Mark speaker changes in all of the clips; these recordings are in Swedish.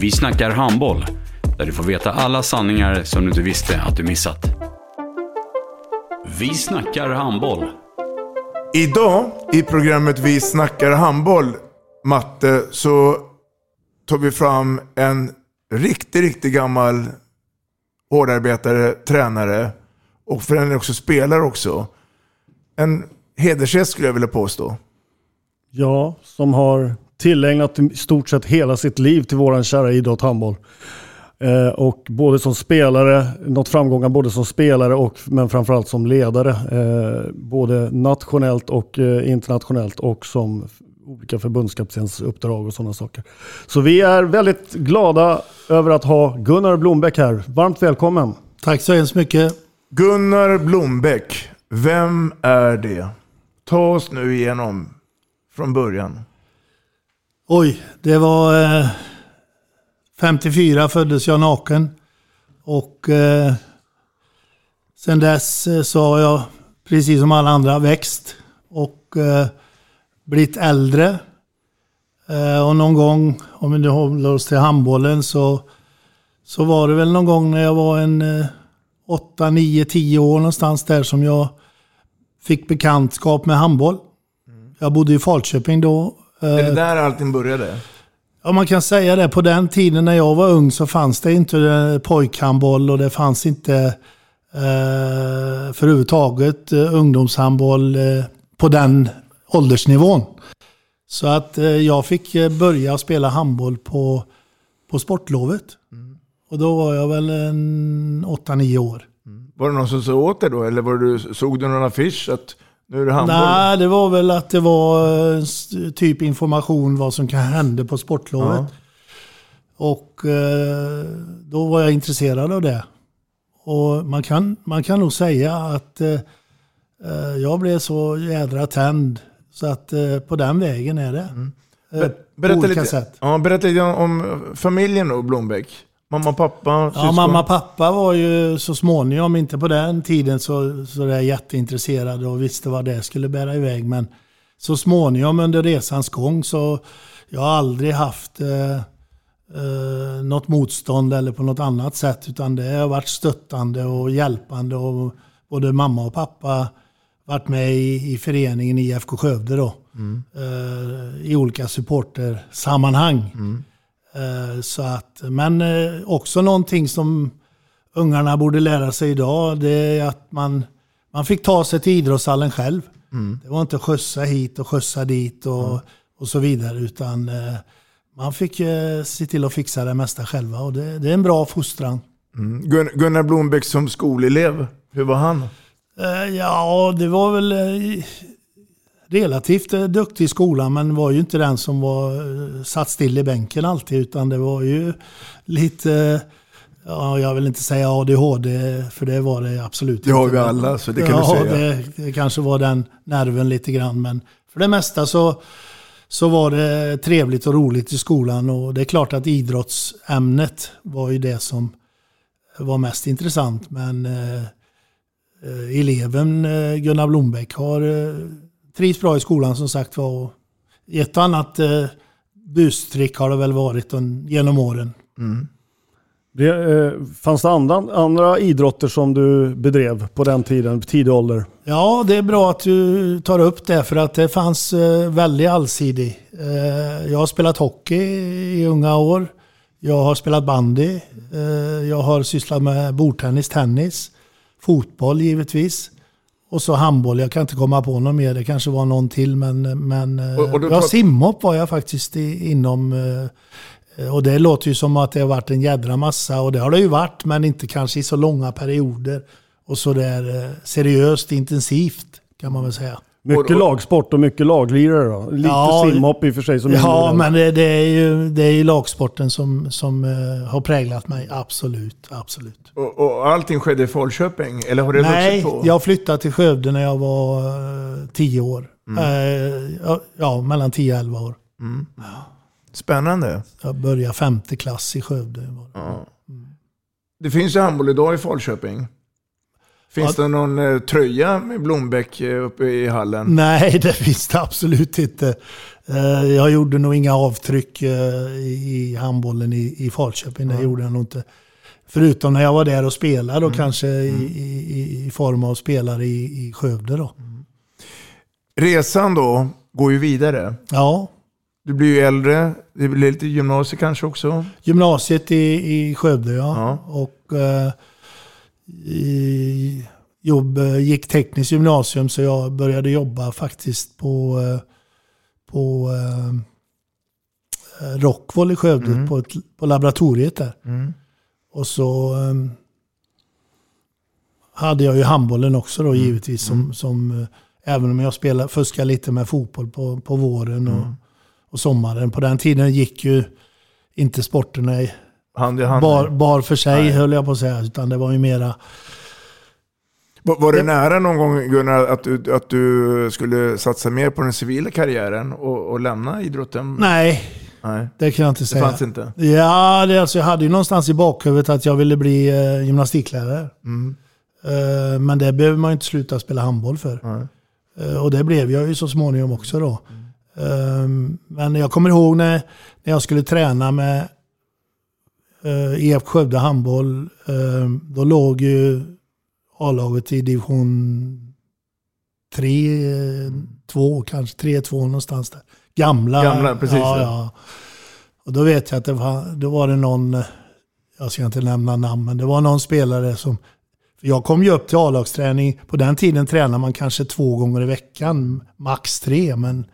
Speaker 1: Vi snackar handboll, där du får veta alla sanningar som du inte visste att du missat. Vi snackar handboll.
Speaker 2: Idag i programmet Vi snackar handboll, Matte, så tar vi fram en riktigt, riktigt gammal hårdarbetare, tränare och för den är också spelare också. En hedersgäst skulle jag vilja påstå.
Speaker 3: Ja, som har tillägnat i stort sett hela sitt liv till våran kära idrott handboll. Eh, och både som spelare, nått framgångar både som spelare och men framförallt som ledare. Eh, både nationellt och eh, internationellt och som olika förbundskaptensuppdrag och sådana saker. Så vi är väldigt glada över att ha Gunnar Blombeck här. Varmt välkommen!
Speaker 4: Tack så hemskt mycket.
Speaker 2: Gunnar Blombeck, vem är det? Ta oss nu igenom från början.
Speaker 4: Oj, det var eh, 54 föddes jag naken. Och eh, sen dess eh, så har jag, precis som alla andra, växt och eh, blivit äldre. Eh, och någon gång, om vi nu håller oss till handbollen, så, så var det väl någon gång när jag var en eh, 8, 9, 10 år någonstans där som jag fick bekantskap med handboll. Jag bodde i Falköping då.
Speaker 2: Är det där allting började?
Speaker 4: Ja, man kan säga det. På den tiden när jag var ung så fanns det inte eh, pojkhandboll och det fanns inte eh, föröverhuvudtaget eh, ungdomshandboll eh, på den åldersnivån. Så att eh, jag fick eh, börja spela handboll på, på sportlovet. Och då var jag väl en 8-9 år.
Speaker 2: Var det någon som sa åt dig då? Eller var du, såg du någon affisch att nu är det handboll?
Speaker 4: Nej, det var väl att det var eh, typ information vad som kan hända på sportlovet.
Speaker 2: Ja.
Speaker 4: Och eh, då var jag intresserad av det. Och man kan, man kan nog säga att eh, jag blev så jädra tänd. Så att eh, på den vägen är det. Eh, på
Speaker 2: Berätta lite,
Speaker 4: sätt.
Speaker 2: ja, berätta lite om om familjen då, Blombeck. Mamma, pappa,
Speaker 4: Ja,
Speaker 2: syskon.
Speaker 4: mamma och pappa var ju så småningom, inte på den tiden, så, så där jätteintresserade och visste vad det skulle bära iväg. Men så småningom under resans gång så jag har aldrig haft eh, eh, något motstånd eller på något annat sätt. Utan det har varit stöttande och hjälpande. Och både mamma och pappa varit med i, i föreningen IFK Skövde då. Eh, I olika supportersammanhang. Eh, Så att, men eh, också någonting som ungarna borde lära sig idag, det är att man, man fick ta sig till idrottshallen själv. Det var inte skjutsa hit och skjutsa dit och, och så vidare, utan eh, man fick eh, se till att fixa det mesta själva. Och det, det är en bra fostran.
Speaker 2: Mm. Gun- Gunnar Blombeck som skolelev, hur var han?
Speaker 4: Eh, Ja, det var väl eh, relativt eh, duktig i skolan men var ju inte den som var eh, satt still i bänken alltid utan det var ju lite, eh, ja, jag vill inte säga ADHD för det var det absolut
Speaker 2: Det har
Speaker 4: inte.
Speaker 2: vi alla, så det kan
Speaker 4: ja,
Speaker 2: du säga.
Speaker 4: Det, det kanske var den nerven lite grann men för det mesta så, så var det trevligt och roligt i skolan och det är klart att idrottsämnet var ju det som var mest intressant men eh, eleven Gunnar Blombeck har trivs bra i skolan som sagt var. och Ett och annat eh, bustrick har det väl varit genom åren.
Speaker 3: Det, eh, fanns det andra, andra idrotter som du bedrev på den tiden, tidig ålder?
Speaker 4: Ja, det är bra att du tar upp det för att det fanns eh, väldigt allsidig. Eh, jag har spelat hockey i unga år. Jag har spelat bandy. Eh, jag har sysslat med bordtennis, tennis, fotboll givetvis. Och så handboll. Jag kan inte komma på något mer. Det kanske var någon till. Men, men eh,
Speaker 2: Och- och
Speaker 4: ja, simhopp var jag faktiskt i, inom... eh, Och det låter ju som att det har varit en jädra massa. Och det har det ju varit. Men inte kanske i så långa perioder. Och så där eh, seriöst, intensivt kan man väl säga.
Speaker 3: Mycket lagsport och mycket laglirare då. Lite
Speaker 4: Ja,
Speaker 3: simhopp i och för sig som
Speaker 4: Ja, men det, det, är ju, det är ju lagsporten som, som eh, har präglat mig. Absolut, absolut.
Speaker 2: Och, och allting skedde i Falköping? Eller har det
Speaker 4: Nej,
Speaker 2: på?
Speaker 4: jag flyttade till Skövde när jag var eh, tio år.
Speaker 2: Mm.
Speaker 4: Eh, ja, ja, mellan 10 och 11 år.
Speaker 2: Mm. Spännande.
Speaker 4: Jag började femte klass i Skövde.
Speaker 2: Ja. Det finns ju handboll idag i Falköping. Finns
Speaker 4: Ja.
Speaker 2: det någon eh, tröja med Blombeck eh, uppe i hallen?
Speaker 4: Nej, det finns det absolut inte. Eh, jag gjorde nog inga avtryck eh, i, handbollen i, i Falköping. Det gjorde jag nog inte. Förutom när jag var där och spelade och kanske i, i, i form av spelare i, i Skövde då.
Speaker 2: Resan då går ju vidare.
Speaker 4: Ja.
Speaker 2: Du blir ju äldre. Det blir lite gymnasie kanske också.
Speaker 4: Gymnasiet i, i Skövde ja. Och eh, i, jobb, gick tekniskt gymnasium så jag började jobba faktiskt på, eh, på eh, Rockwool i Skövde på, ett, på laboratoriet där.
Speaker 2: Mm.
Speaker 4: Och så eh, hade jag ju handbollen också då givetvis. Som, som, eh, även om jag spelade, fuskade lite med fotboll på, på våren och, och sommaren. På den tiden gick ju inte sporterna i,
Speaker 2: Hand i hand.
Speaker 4: bar, bar för sig
Speaker 2: Nej.
Speaker 4: höll jag på att säga. Utan det var ju mera...
Speaker 2: Var, var det nära någon gång Gunnar att du, att du skulle satsa mer på den civila karriären och, och lämna idrotten?
Speaker 4: Nej,
Speaker 2: Nej.
Speaker 4: det kan jag inte
Speaker 2: Det
Speaker 4: säga.
Speaker 2: fanns inte?
Speaker 4: Ja, det, alltså, jag hade ju någonstans i bakhuvudet att jag ville bli eh, gymnastiklärare.
Speaker 2: Mm.
Speaker 4: Eh, men det behöver man ju inte sluta spela handboll för. Eh, och det blev jag ju så småningom också då. Eh, men jag kommer ihåg när, när jag skulle träna med uh, EF Skövde handboll. eh, då låg ju A-laget i division 3, 2, kanske 3, 2 någonstans där. Gamla.
Speaker 2: Gamla, precis,
Speaker 4: Ja,
Speaker 2: ja.
Speaker 4: Och då vet jag att det var, då var det någon, eh, jag ska inte nämna namn, men det var någon spelare som jag kom ju upp till A-lagsträning. På den tiden tränade man kanske två gånger i veckan, max tre. Men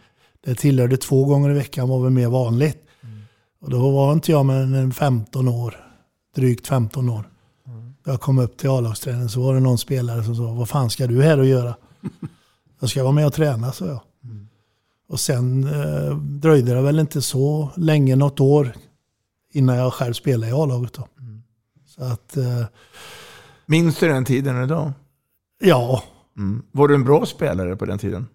Speaker 4: det tillhörde två gånger i veckan var väl mer vanligt. Och då var inte jag mer än 15 år. Drygt 15 år. Då jag kom upp till A-lagsträning så var det någon spelare som sa, vad fan ska du här och göra? Jag ska vara med och träna, sa jag. Och sen eh, dröjde det väl inte så länge, något år, innan jag själv spelade i A-laget. Då. Så att, eh,
Speaker 2: Minns du den tiden idag?
Speaker 4: ja,
Speaker 2: Mm. Var du en bra spelare på den tiden?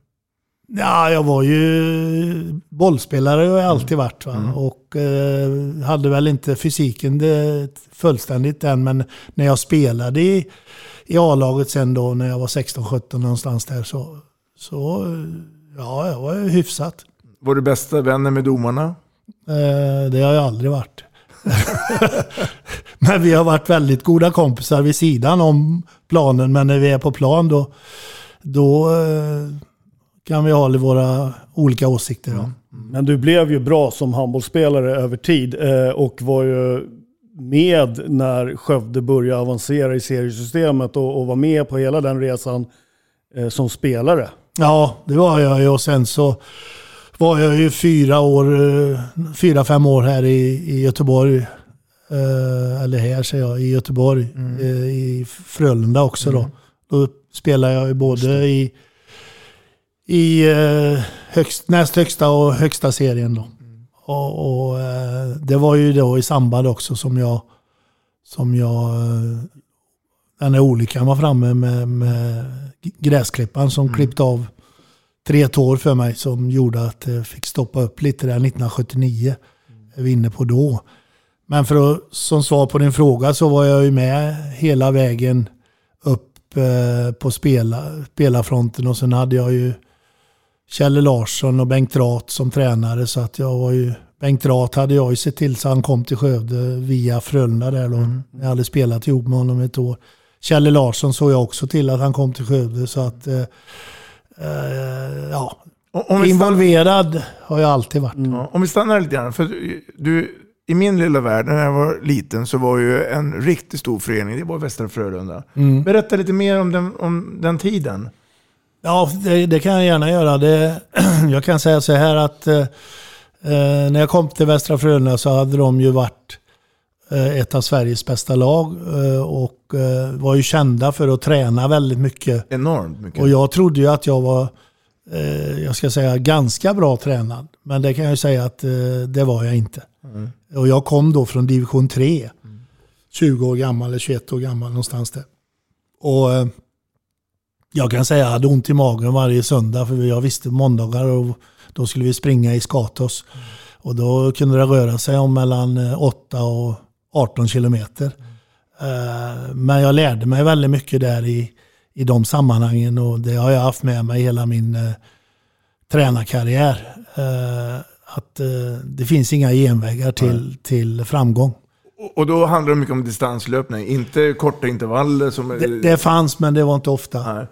Speaker 4: Ja, jag var ju bollspelare har jag alltid varit. Va? Och eh, hade väl inte fysiken det fullständigt än. Men när jag spelade i, i A-laget sen då när jag var 16-17 någonstans där så, så ja, jag var hyfsat.
Speaker 2: Var du bästa vänner med domarna?
Speaker 4: Eh, det har jag aldrig varit. men vi har varit väldigt goda kompisar vid sidan om planen. Men när vi är på plan då, då eh, kan vi ha våra olika åsikter. Då.
Speaker 3: Men du blev ju bra som handbollsspelare över tid eh, och var ju med när Skövde började avancera i seriesystemet och, var med på hela den resan eh, som spelare.
Speaker 4: Ja, det var jag ju. Och sen så var jag ju fyra år, eh, fyra, fem år här i, i Göteborg. Eller här säger jag, i Göteborg. Eh, I Frölunda också då. Då spelade jag ju både i, i eh, högst, näst högsta och högsta serien då. Och, och eh, det var ju då i samband också som jag, som jag eh, den här olyckan var framme med, med gräsklippan som klippte av tre tår för mig som gjorde att jag fick stoppa upp lite där 1979. Jag var inne på då. Men för att, som svar på din fråga så var jag ju med hela vägen upp eh, på spela, spelarfronten och sen hade jag ju Kjelle Larsson och Bengt Rat som tränare så att jag var ju Bengt Rat hade jag ju sett till så han kom till Skövde via Frölunda där då. Jag hade spelat ihop med honom ett år. Kjelle Larsson såg jag också till att han kom till Skövde så att eh, eh, ja,
Speaker 2: stannar-
Speaker 4: involverad har jag alltid varit.
Speaker 2: Ja, om vi stannar lite grann. För du, i min lilla värld, när jag var liten, så var ju en riktigt stor förening, det var Västra Frölunda.
Speaker 4: Mm.
Speaker 2: Berätta lite mer om den, om den tiden.
Speaker 4: Ja, det, det kan jag gärna göra. Det, jag kan säga så här att eh, när jag kom till Västra Frölunda så hade de ju varit eh, ett av Sveriges bästa lag eh, och eh, var ju kända för att träna väldigt mycket.
Speaker 2: Enormt mycket.
Speaker 4: Och jag trodde ju att jag var, eh, jag ska säga ganska bra tränad. Men det kan jag ju säga att eh, det var jag inte.
Speaker 2: Mm.
Speaker 4: Och jag kom då från division 3. 20 år gammal eller 21 år gammal någonstans där. Och eh, jag kan säga att jag hade ont i magen varje söndag för jag visste måndagar och då skulle vi springa i Skatos. Och då kunde det röra sig om mellan eh, 8 och 18 kilometer. Eh, Men jag lärde mig väldigt mycket där i, i de sammanhangen och det har jag haft med mig hela min eh, tränarkarriär. Eh, att eh, det finns inga genvägar till, till framgång.
Speaker 2: Och- då handlar det mycket om distanslöpning, inte korta intervaller. Som,
Speaker 4: Det, det fanns men det var inte ofta.
Speaker 2: Nej.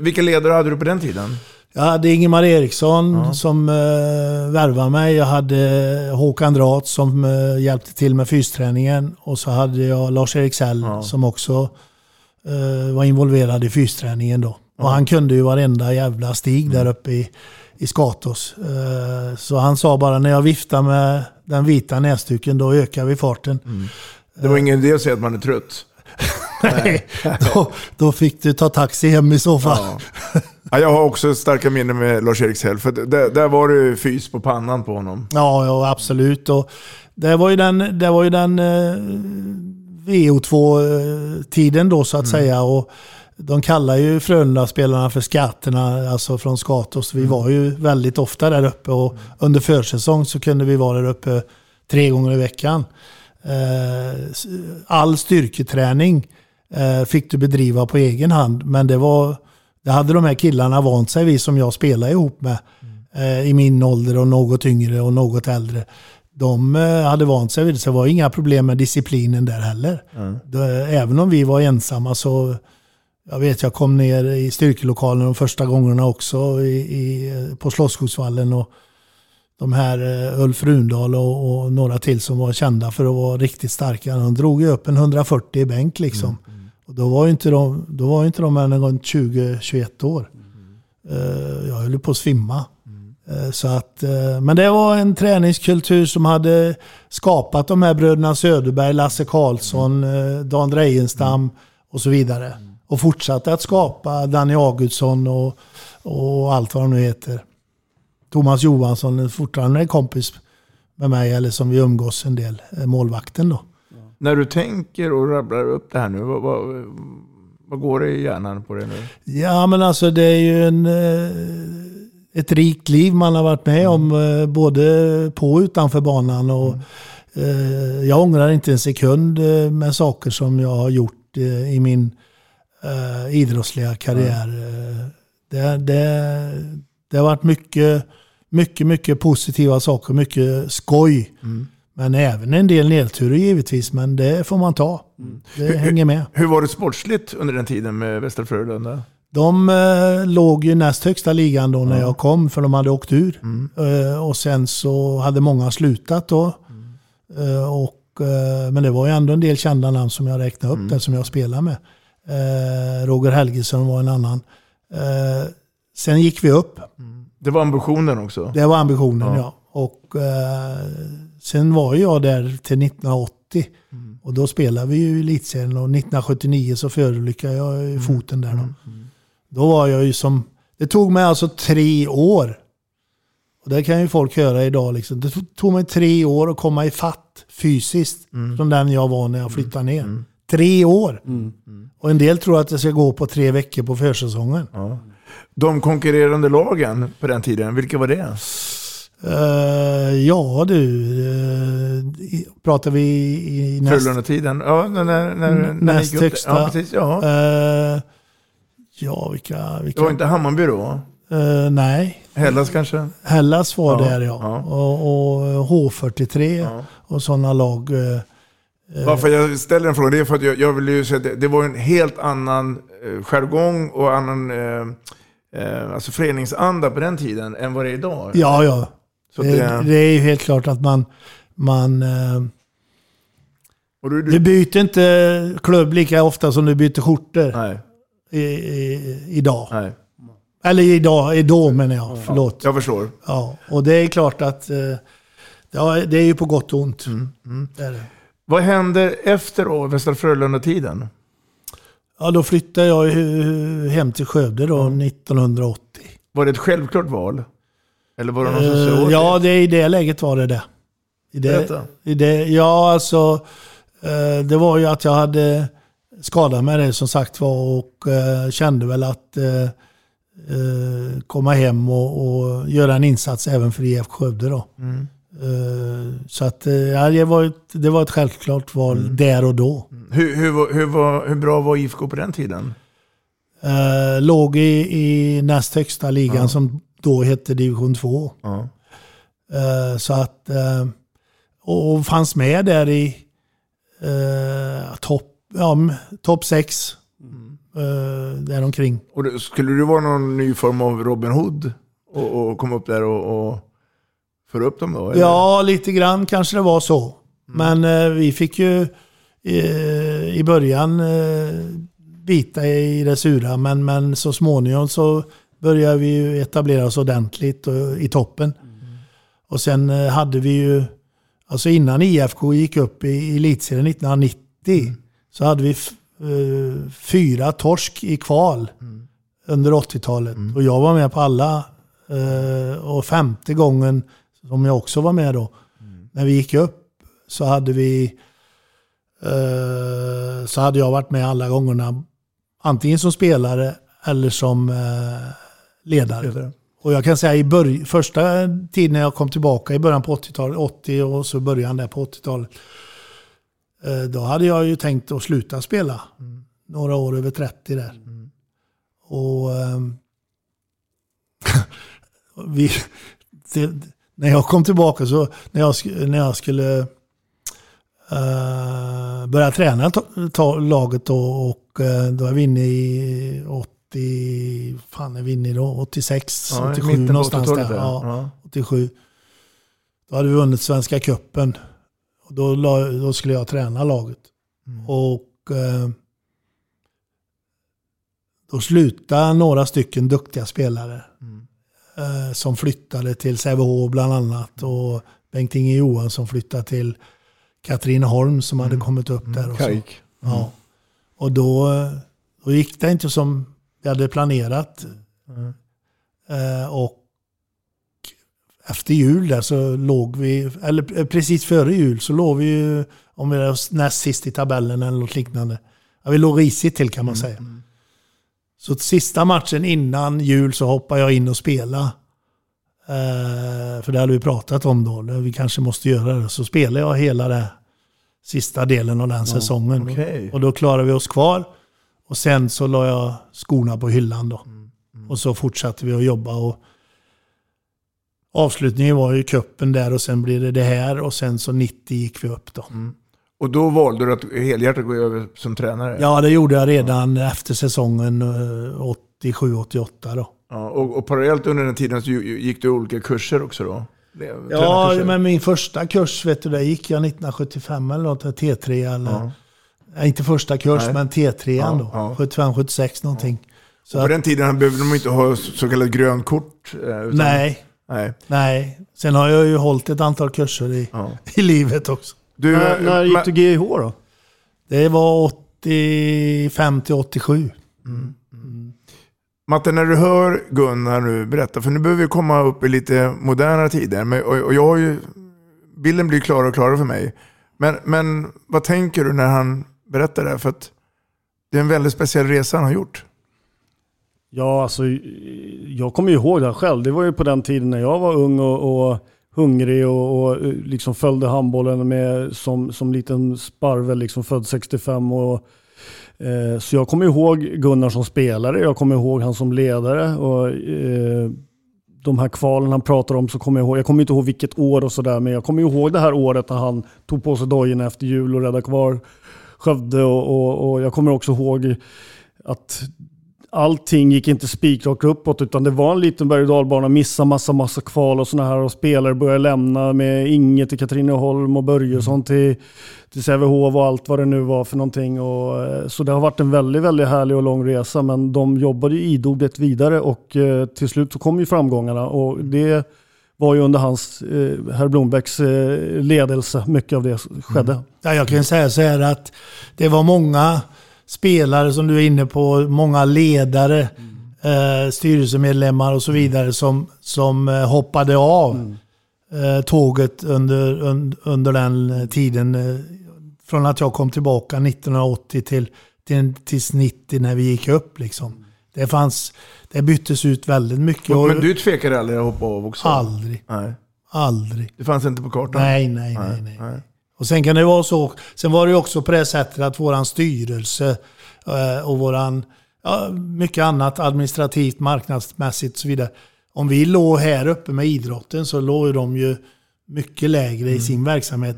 Speaker 2: Vilka ledare hade du på den tiden?
Speaker 4: Jag hade Ingemar Eriksson som uh, värvade mig. Jag hade Håkan Drat som eh, hjälpte till med fysträningen. Och så hade jag Lars-Erik Sell som också eh, var involverad i fysträningen då. Och han kunde ju varenda jävla stig där uppe i, i Skatos. Eh, så han sa bara när jag viftar med den vita näsduken då ökar vi farten.
Speaker 2: Det var ingen idé att säga att man är trött.
Speaker 4: Nej, då, då fick du ta taxi hem i så fall.
Speaker 2: Ja, jag har också starka minnen med Lars-Erik Sell, för där, där var det fys på pannan på honom.
Speaker 4: Ja, ja absolut. Och det var ju den, det var ju den eh, VO2-tiden då så att säga. Och de kallar ju Frölunda-spelarna för skatterna, alltså från Skatos. Vi var ju väldigt ofta där uppe och under försäsong så kunde vi vara där uppe tre gånger i veckan. Eh, all styrketräning eh, fick du bedriva på egen hand, men det var det hade de här killarna vant sig vid som jag spelade ihop med eh, i min ålder och något yngre och något äldre. De hade vant sig vid det, så det var inga problem med disciplinen där heller. Det, även om vi var ensamma så, jag vet jag kom ner i styrkelokalen de första gångerna också i, i, på Slottsskogsvallen och de här eh, Ulf Rundahl och, och några till som var kända för att vara riktigt starka. De drog ju upp en 140 i bänk liksom. Och då var ju inte de, då var ju inte de än runt 20-21 år. Eh, jag höll på att svimma. Eh, Så att, men det var en träningskultur som hade skapat de här bröderna Söderberg, Lasse Karlsson, eh, Dan Dreijenstam och så vidare. Och fortsatte att skapa Danny Augustsson och, och allt vad de nu heter. Thomas Johansson är fortfarande en kompis med mig, eller som vi umgås en del, eh, målvakten då.
Speaker 2: När du tänker och rabblar upp det här nu, vad, vad, vad går det i hjärnan på det nu?
Speaker 4: Ja, men alltså det är ju en, eh, ett rikt liv man har varit med om, eh, både på och utanför banan. Och, eh, jag ångrar inte en sekund med saker som jag har gjort i min eh, idrottsliga karriär. Eh, Det, det, det har varit mycket, mycket, mycket positiva saker, mycket skoj. Men även en del nedturer givetvis, men det får man ta. Det hänger med.
Speaker 2: Hur var det sportsligt under den tiden med Västra Frölunda?
Speaker 4: De eh, låg ju näst högsta ligan då när jag kom, för de hade åkt ur. Eh, och sen så hade många slutat då. Eh, och, eh, men det var ju ändå en del kända namn som jag räknade upp där som jag spelade med. Eh, Roger Helgesson var en annan. Eh, sen gick vi upp.
Speaker 2: Det var ambitionen också?
Speaker 4: Det var ambitionen
Speaker 2: Ja.
Speaker 4: ja. Och eh, sen var jag där till 1980. Och då spelade vi ju i elitserien och 1979 så förolyckade jag i foten där då. Då var jag ju som... Det tog mig alltså tre år. Och det kan ju folk höra idag. Liksom. Det to- tog mig tre år att komma i fatt fysiskt från den jag var när jag flyttade ner. Tre år! Och en del tror att det ska gå på tre veckor på försäsongen.
Speaker 2: De konkurrerande lagen på den tiden, vilka var det?
Speaker 4: Eh, ja du, uh, pratar vi i, i näst,
Speaker 2: Frölunda-tiden? Ja, när, när, när,
Speaker 4: näst högsta?
Speaker 2: Ja, precis. Ja.
Speaker 4: Eh, ja, vilka... vilka
Speaker 2: Det var inte Hammarby då?
Speaker 4: Eh, nej,
Speaker 2: Hellas kanske?
Speaker 4: Hellas var
Speaker 2: Ja,
Speaker 4: där ja.
Speaker 2: ja.
Speaker 4: Och, och H43 och sådana lag. eh,
Speaker 2: Varför jag ställer den frågan det är för att jag, jag vill ju säga att det, det var en helt annan eh, jargong och annan eh, eh, alltså föreningsanda på den tiden än vad det är idag.
Speaker 4: Ja, ja.
Speaker 2: Så
Speaker 4: det,
Speaker 2: det-
Speaker 4: det är ju helt klart att man, man... Eh,
Speaker 2: du,
Speaker 4: du
Speaker 2: du,
Speaker 4: byter inte klubb lika ofta som du byter skjortor
Speaker 2: nej,
Speaker 4: i, i, idag.
Speaker 2: nej.
Speaker 4: Eller idag, idag menar jag. Förlåt.
Speaker 2: Jag förstår.
Speaker 4: Ja, och det är klart att eh, ja, det är ju på gott och ont.
Speaker 2: Mm,
Speaker 4: Det är det.
Speaker 2: Vad hände efter då, Västra Frölunda-tiden?
Speaker 4: Ja, då flyttade jag hem till Skövde då, 1980.
Speaker 2: Var det ett självklart val? Eller var det någon som
Speaker 4: Eh,
Speaker 2: åt
Speaker 4: ja,
Speaker 2: dig?
Speaker 4: det, i det läget var det det. I det,
Speaker 2: Berätta.
Speaker 4: i det ja, alltså. Eh, det var ju att jag hade skadat mig det som sagt var och eh, kände väl att komma hem och, och göra en insats även för IF Skövde då.
Speaker 2: Mm.
Speaker 4: Eh, så att eh, ja, det, var ett, det var ett självklart val
Speaker 2: Mm.
Speaker 4: där och då.
Speaker 2: Hur, hur, var- hur, var, hur bra var IFK på den tiden?
Speaker 4: Eh, låg i, i näst högsta ligan
Speaker 2: Ja.
Speaker 4: som då hette division 2.
Speaker 2: Ja.
Speaker 4: Eh, så att, eh, och, och fanns med där i eh, topp ja, top 6. Uh, däromkring.
Speaker 2: Och det, skulle du vara någon ny form av Robin Hood och, och komma upp där och, och föra upp dem då? eller?
Speaker 4: Ja, lite grann kanske det var så. Men eh, vi fick ju eh, i början eh, bita i det sura. Men, men så småningom så började vi ju etablera oss ordentligt och, i toppen. Och sen eh, hade vi ju, alltså innan IFK gick upp i elitserien 1990 så hade vi eh, fyra torsk i kval under 80-talet. Och jag var med på alla. Eh, och femte gången som jag också var med då. När vi gick upp så hade vi eh, så hade jag varit med alla gångerna. Antingen som spelare eller som eh, ledare. Och jag kan säga i börj- första tiden när jag kom tillbaka i början på 80-talet, 80 och så början där på 80-talet. eh, Då hade jag ju tänkt att sluta spela. Några år över 30 där. Och ehm, vi, det, när jag kom tillbaka så när jag, när jag skulle eh, börja träna ta, laget då, och eh, då är vi inne i 80, fan är vi inne i då? 86,
Speaker 2: Ja, i
Speaker 4: 87
Speaker 2: mitten på
Speaker 4: någonstans där.
Speaker 2: 80-talet där.
Speaker 4: Ja,
Speaker 2: Ja.
Speaker 4: 87. Då hade vi vunnit Svenska Cupen. Och då, då skulle jag träna laget. Och eh, då slutade några stycken duktiga spelare. Eh, som flyttade till Sävehof bland annat. Och Bengt-Inge Johansson flyttade till Katrineholm som hade kommit upp där. Och så.
Speaker 2: Kajk.
Speaker 4: Ja. Och då, då gick det inte som vi hade planerat. Eh, och efter jul där så låg vi, eller precis före jul så låg vi ju, om vi var näst sist i tabellen eller något liknande. Ja, vi låg risigt till kan man säga. Så sista matchen innan jul så hoppade jag in och spelade. Eh, för det hade vi pratat om då, vi kanske måste göra det. Så spelade jag hela det sista delen av den säsongen.
Speaker 2: okej.
Speaker 4: Och då klarade vi oss kvar. Och sen så la jag skorna på hyllan då. Och så fortsatte vi att jobba. Och avslutningen var ju kuppen där och sen blir det det här. Och sen så 90 gick vi upp då.
Speaker 2: Och då valde du att helhjärtat gå över som tränare?
Speaker 4: Ja, det gjorde jag redan efter säsongen eh, 87-88 då.
Speaker 2: Ja, och, och parallellt under den tiden så gick du olika kurser också då?
Speaker 4: Ja, men min första kurs, vet du, där gick jag 1975 eller något, T3 eller...
Speaker 2: Ja.
Speaker 4: Ja, inte första kurs,
Speaker 2: Nej.
Speaker 4: men T3
Speaker 2: Ja,
Speaker 4: då.
Speaker 2: ja.
Speaker 4: 75-76 någonting. Så
Speaker 2: Och på
Speaker 4: att,
Speaker 2: den tiden behövde de inte ha så kallat grönt kort? eh, Utan,
Speaker 4: nej,
Speaker 2: nej.
Speaker 4: nej. Sen har jag ju hållit ett antal kurser i,
Speaker 2: Ja.
Speaker 4: i livet också.
Speaker 2: Du,
Speaker 3: När, när gick du GIH då?
Speaker 4: Det var 85 till 87.
Speaker 2: Matte, när du hör Gunnar nu berätta, för nu behöver vi komma upp i lite modernare tider. Men, och, och jag har ju, bilden blir klarare och klarare för mig. Men, men vad tänker du när han berättar det? För att det är en väldigt speciell resa han har gjort.
Speaker 3: Ja, alltså jag kommer ju ihåg det här själv. Det var ju på den tiden när jag var ung och, och hungrig och, och eh, liksom följde handbollen med, som, som liten sparvel, liksom född 65. Och, eh, så jag kommer ihåg Gunnar som spelare, jag kommer ihåg han som ledare. Och, eh, de här kvalen han pratar om så kommer jag ihåg, jag kommer inte ihåg vilket år och sådär, men jag kommer ihåg det här året när han tog på sig dojorna efter jul och räddade kvar Skövde. Och, och, och jag kommer också ihåg att allting gick inte spikrakt uppåt utan det var en liten berg och dalbana, missa massa, massa kval och sådana här och spelare började lämna med Inge till Katrineholm och Börjesson till, till Sävehof och allt vad det nu var för någonting. Och, eh, så det har varit en väldigt, väldigt härlig och lång resa men de jobbade ju idogt vidare och eh, till slut så kom ju framgångarna och det var ju under hans, eh, herr Blombergs eh, ledelse, mycket av det skedde.
Speaker 4: Mm. Ja, jag kan säga så här att det var många spelare som du är inne på, många ledare, mm. eh, styrelsemedlemmar och så vidare som, som eh, hoppade av mm. eh, tåget under, un, under den tiden. Eh, från att jag kom tillbaka 1980 till, till, tills 90 när vi gick upp. Liksom. Det, fanns, det byttes ut väldigt mycket.
Speaker 2: Men du tvekade aldrig att hoppa av också?
Speaker 4: Aldrig.
Speaker 2: Nej.
Speaker 4: Aldrig.
Speaker 2: Det fanns inte på kartan?
Speaker 4: Nej, nej, nej. nej. nej. Och sen kan det vara så. Sen var det också på det sättet att våran styrelse eh, och våran, ja, mycket annat administrativt, marknadsmässigt och så vidare. Om vi låg här uppe med idrotten så låg de ju mycket lägre mm. i sin verksamhet.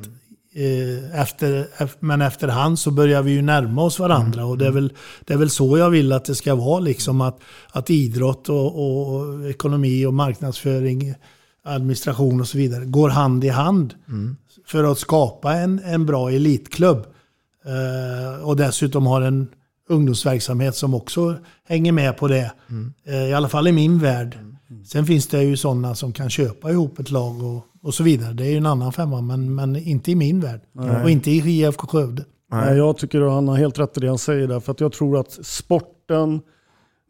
Speaker 4: Eh, efter, men efterhand så börjar vi ju närma oss varandra och det är väl, det är väl så jag vill att det ska vara. Liksom att, att idrott och, och ekonomi och marknadsföring, administration och så vidare går hand i hand. Mm för att skapa en, en bra elitklubb. Eh, och dessutom har en ungdomsverksamhet som också hänger med på det. Mm. Eh, I alla fall i min värld. Mm. Sen finns det ju sådana som kan köpa ihop ett lag och, och så vidare. Det är ju en annan femma, men, men inte i min värld. Nej. Och inte i IFK Skövde.
Speaker 3: Nej, jag tycker att han har helt rätt i det han säger där. För att jag tror att sporten,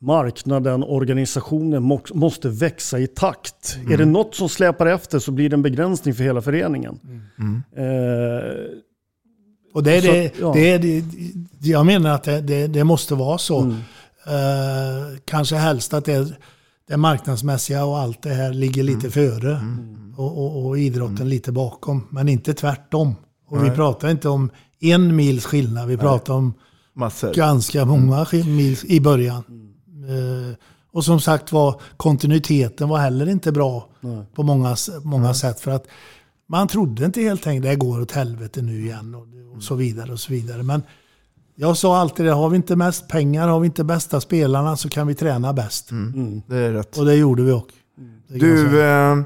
Speaker 3: marknaden, organisationen måste växa i takt. Mm. Är det något som släpar efter så blir det en begränsning för hela föreningen. Mm. Eh,
Speaker 4: och det är, så, det, ja. det är det, jag menar att det, det, det måste vara så. Mm. Eh, kanske helst att det, det marknadsmässiga och allt det här ligger lite mm. före. Mm. Och, och, och, idrotten mm. lite bakom. Men inte tvärtom. Och Nej. vi pratar inte om en mils skillnad. Vi pratar om
Speaker 2: Massor.
Speaker 4: ganska många mil i början. Eh, och som sagt var, kontinuiteten var heller inte bra Nej. på många, många Nej. sätt. För att man trodde inte helt enkelt, det går åt helvete nu igen och, och så vidare och så vidare. Men jag sa alltid det, har vi inte mest pengar, har vi inte bästa spelarna så kan vi träna bäst.
Speaker 2: Mm. Mm. Det är rätt.
Speaker 4: Och det gjorde vi också.
Speaker 2: Du, eh,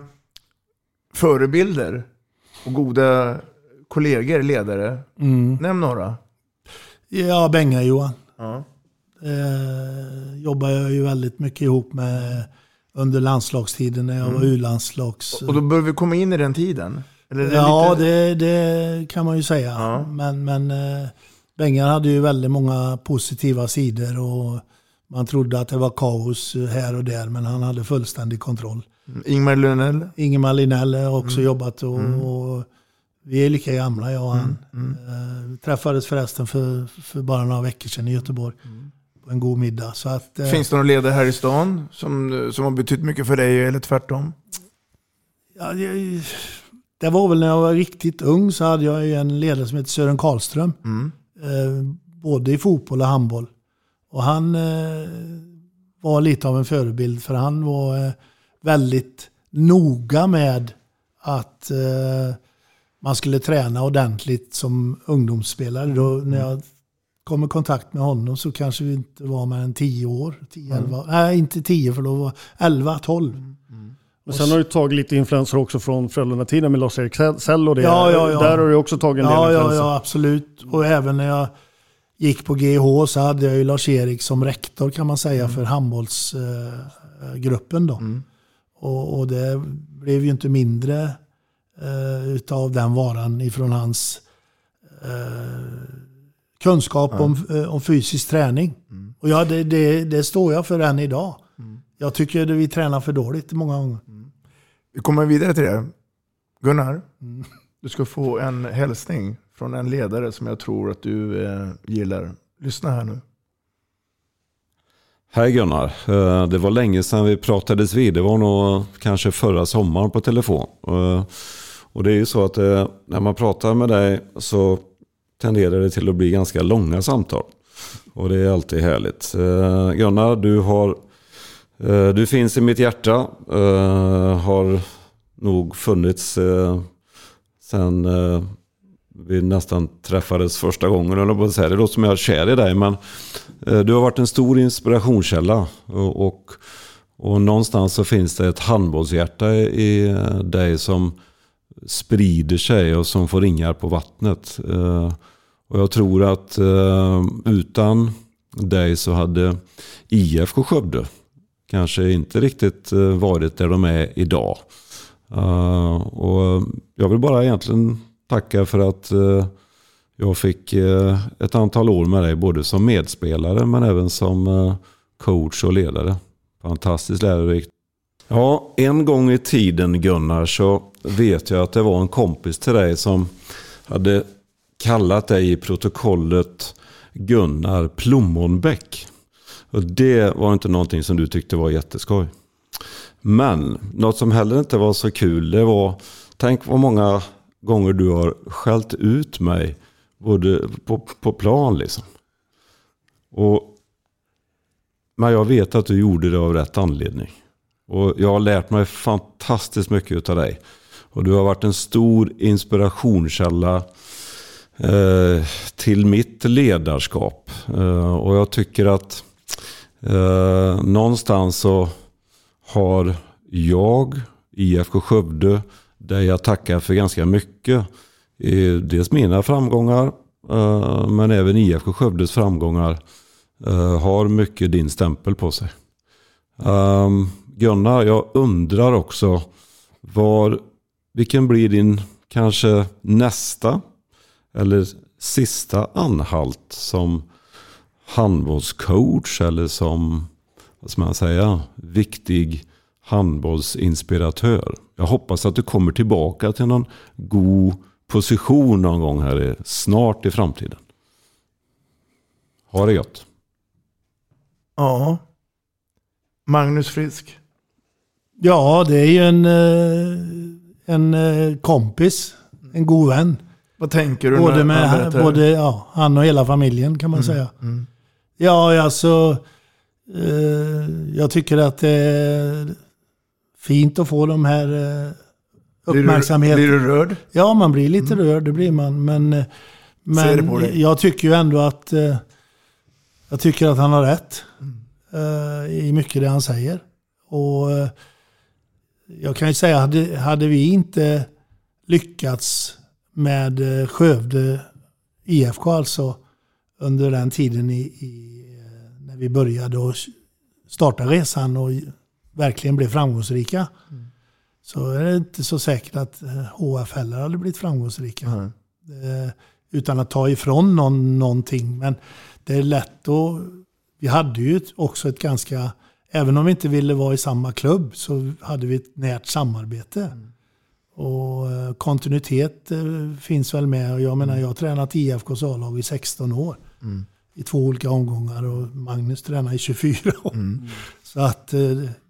Speaker 2: förebilder och goda kollegor, ledare. Mm. Nämn några.
Speaker 4: Ja, Benga-Johan. Ja eh, jobbade jag ju väldigt mycket ihop med under landslagstiden när jag mm. var U-landslags...
Speaker 2: Och då börjar vi komma in i den tiden?
Speaker 4: ja, lite... det, det, kan man ju säga. Ja. Men, men eh, Bengan hade ju väldigt många positiva sidor och man trodde att det var kaos här och där, men han hade fullständig kontroll.
Speaker 2: Mm. Ingmar Linell?
Speaker 4: Ingemar Linell har också mm. jobbat och, mm. och, vi är lika gamla jag och han. Mm. Mm. Eh, träffades förresten för, för bara några veckor sedan i Göteborg. Mm en god middag. Så att,
Speaker 2: eh, Finns det någon ledare här i stan som, som har betytt mycket för dig eller tvärtom?
Speaker 4: Ja, det, det var väl när jag var riktigt ung så hade jag en ledare som heter Sören Karlström. Mm. Eh, både i fotboll och handboll. Och han eh, var lite av en förebild för han var eh, väldigt noga med att eh, man skulle träna ordentligt som ungdomsspelare. Då, när jag kom i kontakt med honom så kanske vi inte var mer än 10 år. 10, 11, mm. Nej, inte 10 för då var 11, 12. Mm.
Speaker 3: Men sen har du tagit lite influenser också från Frölunda-tiden med Lars-Erik Sell och det.
Speaker 4: Ja, ja, ja.
Speaker 3: Där har du också tagit en
Speaker 4: ja,
Speaker 3: del
Speaker 4: influenser. Ja, ja, absolut. Och även när jag gick på GH så hade jag ju Lars-Erik som rektor kan man säga mm. för handbollsgruppen. då. Mm. Och, och, det blev ju inte mindre eh, utav den varan ifrån hans eh, kunskap ja. om, eh, om fysisk träning. Mm. Och ja, det, det, det, står jag för än idag. Mm. Jag tycker att vi tränar för dåligt många gånger. Mm.
Speaker 2: Vi kommer vidare till det. Gunnar, mm. du ska få en hälsning från en ledare som jag tror att du eh, gillar. Lyssna här nu.
Speaker 5: Hej Gunnar. Eh, det var länge sedan vi pratades vid. Det var nog kanske förra sommaren på telefon. Eh, och det är ju så att när man pratar med dig så tenderar det till att bli ganska långa samtal. Och det är alltid härligt. Eh, Gunnar, du, har, eh, du finns i mitt hjärta. Eh, har nog funnits eh, sen eh, vi nästan träffades första gången. Eller på säga. Det låter som jag är kär i dig. Men eh, du har varit en stor inspirationskälla. Och, och, och någonstans så finns det ett handbollshjärta i eh, dig som sprider sig och som får ringar på vattnet. Eh, och jag tror att eh, utan dig så hade IFK Skövde kanske inte riktigt eh, varit där de är idag. Och jag vill bara egentligen tacka för att jag fick ett antal år med dig både som medspelare men även som coach och ledare. Fantastiskt lärorikt. Ja, en gång i tiden Gunnar så vet jag att det var en kompis till dig som hade kallat dig i protokollet Gunnar Plommonbäck. Och det var inte någonting som du tyckte var jätteskoj. Men något som heller inte var så kul det var, tänk vad många gånger du har skällt ut mig både på, på plan liksom. Och, men jag vet att du gjorde det av rätt anledning. Och jag har lärt mig fantastiskt mycket av dig. Och du har varit en stor inspirationskälla eh, till mitt ledarskap. Eh, och jag tycker att eh, någonstans så har jag, IFK Skövde, där jag tackar för ganska mycket. Dels mina framgångar eh, men även IFK Skövdes framgångar eh, har mycket din stämpel på sig. Ehm, Gunnar, jag undrar också var, vilken blir din kanske nästa eller sista anhalt som handbollscoach eller som vad ska man säga, viktig handbollsinspiratör. Jag hoppas att du kommer tillbaka till någon god position någon gång här snart i framtiden. Ha det gott.
Speaker 2: Ja. Magnus Frisk.
Speaker 4: Ja, det är ju en, eh, en eh, kompis. En god vän.
Speaker 2: Vad tänker du?
Speaker 4: Både, med, både ja, han och hela familjen kan man mm. säga. Mm. Ja, alltså. Eh, jag tycker att det är fint att få de här uppmärksamheten.
Speaker 2: Blir du, blir du rörd?
Speaker 4: Ja, man blir lite mm. rörd, det blir man. Men, eh, men jag tycker ju ändå att eh, jag tycker att han har rätt mm. i mycket det han säger. Och jag kan ju säga, hade, hade vi inte lyckats med Skövde IFK alltså under den tiden i, i, när vi började och starta resan och verkligen blev framgångsrika. Mm. Så är det inte så säkert att HF eh, heller hade blivit framgångsrika. Mm. utan att ta ifrån någon någonting. Men det är lätt att... Vi hade ju också ett ganska... Även om vi inte ville vara i samma klubb så hade vi ett närt samarbete. Mm. Och eh, kontinuitet finns väl med. Jag menar, jag har tränat IFKs A-lag i 16 år. Mm. I två olika omgångar och Magnus tränar i 24 år. Mm. Så att eh,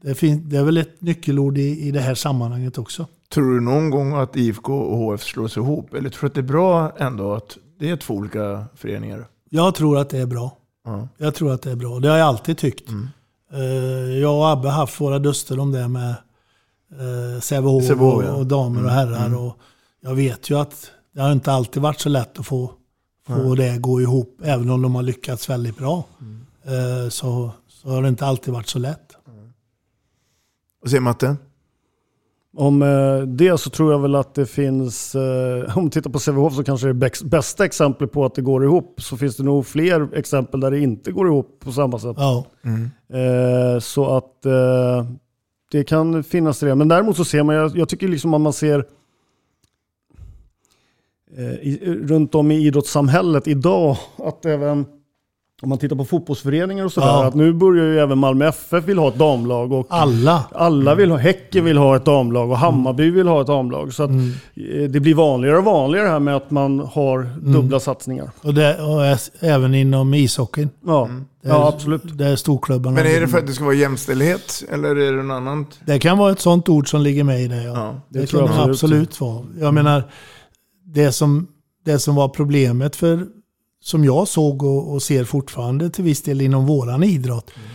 Speaker 4: det, finns, det är väl ett nyckelord i, i det här sammanhanget också.
Speaker 2: Tror du någon gång att IFK och HF slås ihop? Eller tror du att det är bra ändå att det är två olika föreningar?
Speaker 4: Jag tror att det är bra. Mm. Jag tror att det är bra. Det har jag alltid tyckt. Eh, jag och Abbe har haft våra duster om det med eh, Sävehof och, ja. och, damer och mm. herrar. Mm. Och jag vet ju att det har inte alltid varit så lätt att få, få det att gå ihop. Även om de har lyckats väldigt bra. Mm. Så så har det inte alltid varit så lätt.
Speaker 2: Vad säger Matte?
Speaker 3: Om eh, det så tror jag väl att det finns, eh, om vi tittar på Sävehof så kanske det är bästa exemplet på att det går ihop. Så finns det nog fler exempel där det inte går ihop på samma sätt.
Speaker 4: Ja.
Speaker 3: Mm. Eh, så att det kan finnas det. Men däremot så ser man, jag, tycker liksom att man ser runt om i idrottssamhället idag att även om man tittar på fotbollsföreningar och sådär, ja. att nu börjar ju även Malmö FF vill ha ett damlag. Och
Speaker 4: alla.
Speaker 3: Alla vill ha, Häcken vill ha ett damlag och Hammarby vill ha ett damlag. Så att mm. Eh, det blir vanligare och vanligare här med att man har mm. dubbla satsningar.
Speaker 4: Och, det, och även inom ishockeyn.
Speaker 3: Ja, mm. är, ja absolut.
Speaker 4: Det är storklubbarna.
Speaker 2: Men är det för att det ska vara jämställdhet eller är det något annat?
Speaker 4: Det kan vara ett sånt ord som ligger med i det. Ja. ja det, det tror kan jag absolut, absolut vara. Jag menar, det som, det som var problemet för som jag såg och, och, ser fortfarande till viss del inom våran idrott. Mm.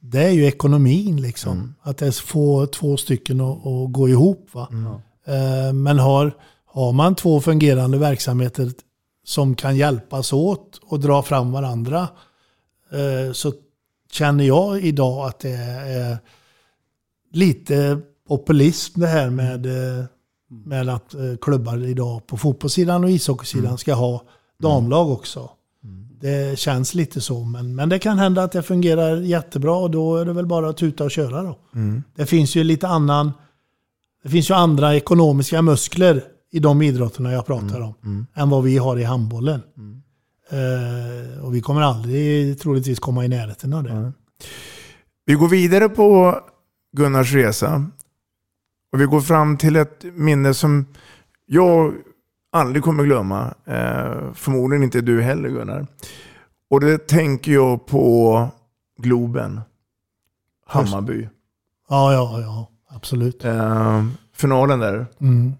Speaker 4: Det är ju ekonomin liksom. Mm. Att det få två stycken att, gå ihop. Va? Mm. Uh, men har, har man två fungerande verksamheter som kan hjälpas åt och dra fram varandra eh, så känner jag idag att det är lite populism det här med, eh, med att eh, klubbar idag på fotbollssidan och ishockeysidan ska ha damlag också. Det känns lite så, men, men det kan hända att det fungerar jättebra och då är det väl bara att tuta och köra då.
Speaker 2: Mm.
Speaker 4: Det finns ju lite annan... Det finns ju andra ekonomiska muskler i de idrotterna jag pratar om
Speaker 2: Mm.
Speaker 4: än vad vi har i handbollen. Eh, och vi kommer aldrig troligtvis komma i närheten av det.
Speaker 2: Vi går vidare på Gunnars resa. Och vi går fram till ett minne som jag aldrig kommer glömma. Eh, förmodligen inte du heller Gunnar. Och det tänker jag på Globen. Hammarby.
Speaker 4: Ja, ja, ja. Absolut.
Speaker 2: Eh, finalen där.
Speaker 4: Mm.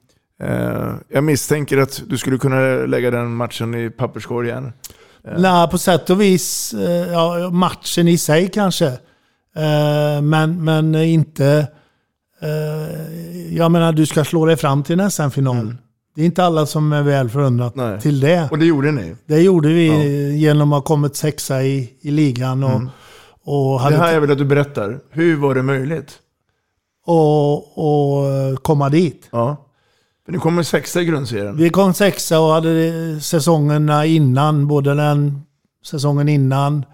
Speaker 2: Eh, jag misstänker att du skulle kunna lägga den matchen i papperskorgen. Eh,
Speaker 4: Nej, på sätt och vis. eh, Ja, matchen i sig kanske. Eh, Men, men inte... eh, Jag menar, du ska slå dig fram till en SM-final. Det är inte alla som är väl förunnat
Speaker 2: Nej.
Speaker 4: till det.
Speaker 2: Och det gjorde ni.
Speaker 4: Det gjorde vi genom att ha kommit sexa i, i ligan. Och,
Speaker 2: Mm.
Speaker 4: och,
Speaker 2: Det
Speaker 4: hade
Speaker 2: här jag vill att du berättar. Hur var det möjligt?
Speaker 4: och, och komma dit.
Speaker 2: Ja. För ni kommer sexa i grundserien.
Speaker 4: Vi kom sexa och hade säsongerna innan, både den säsongen innan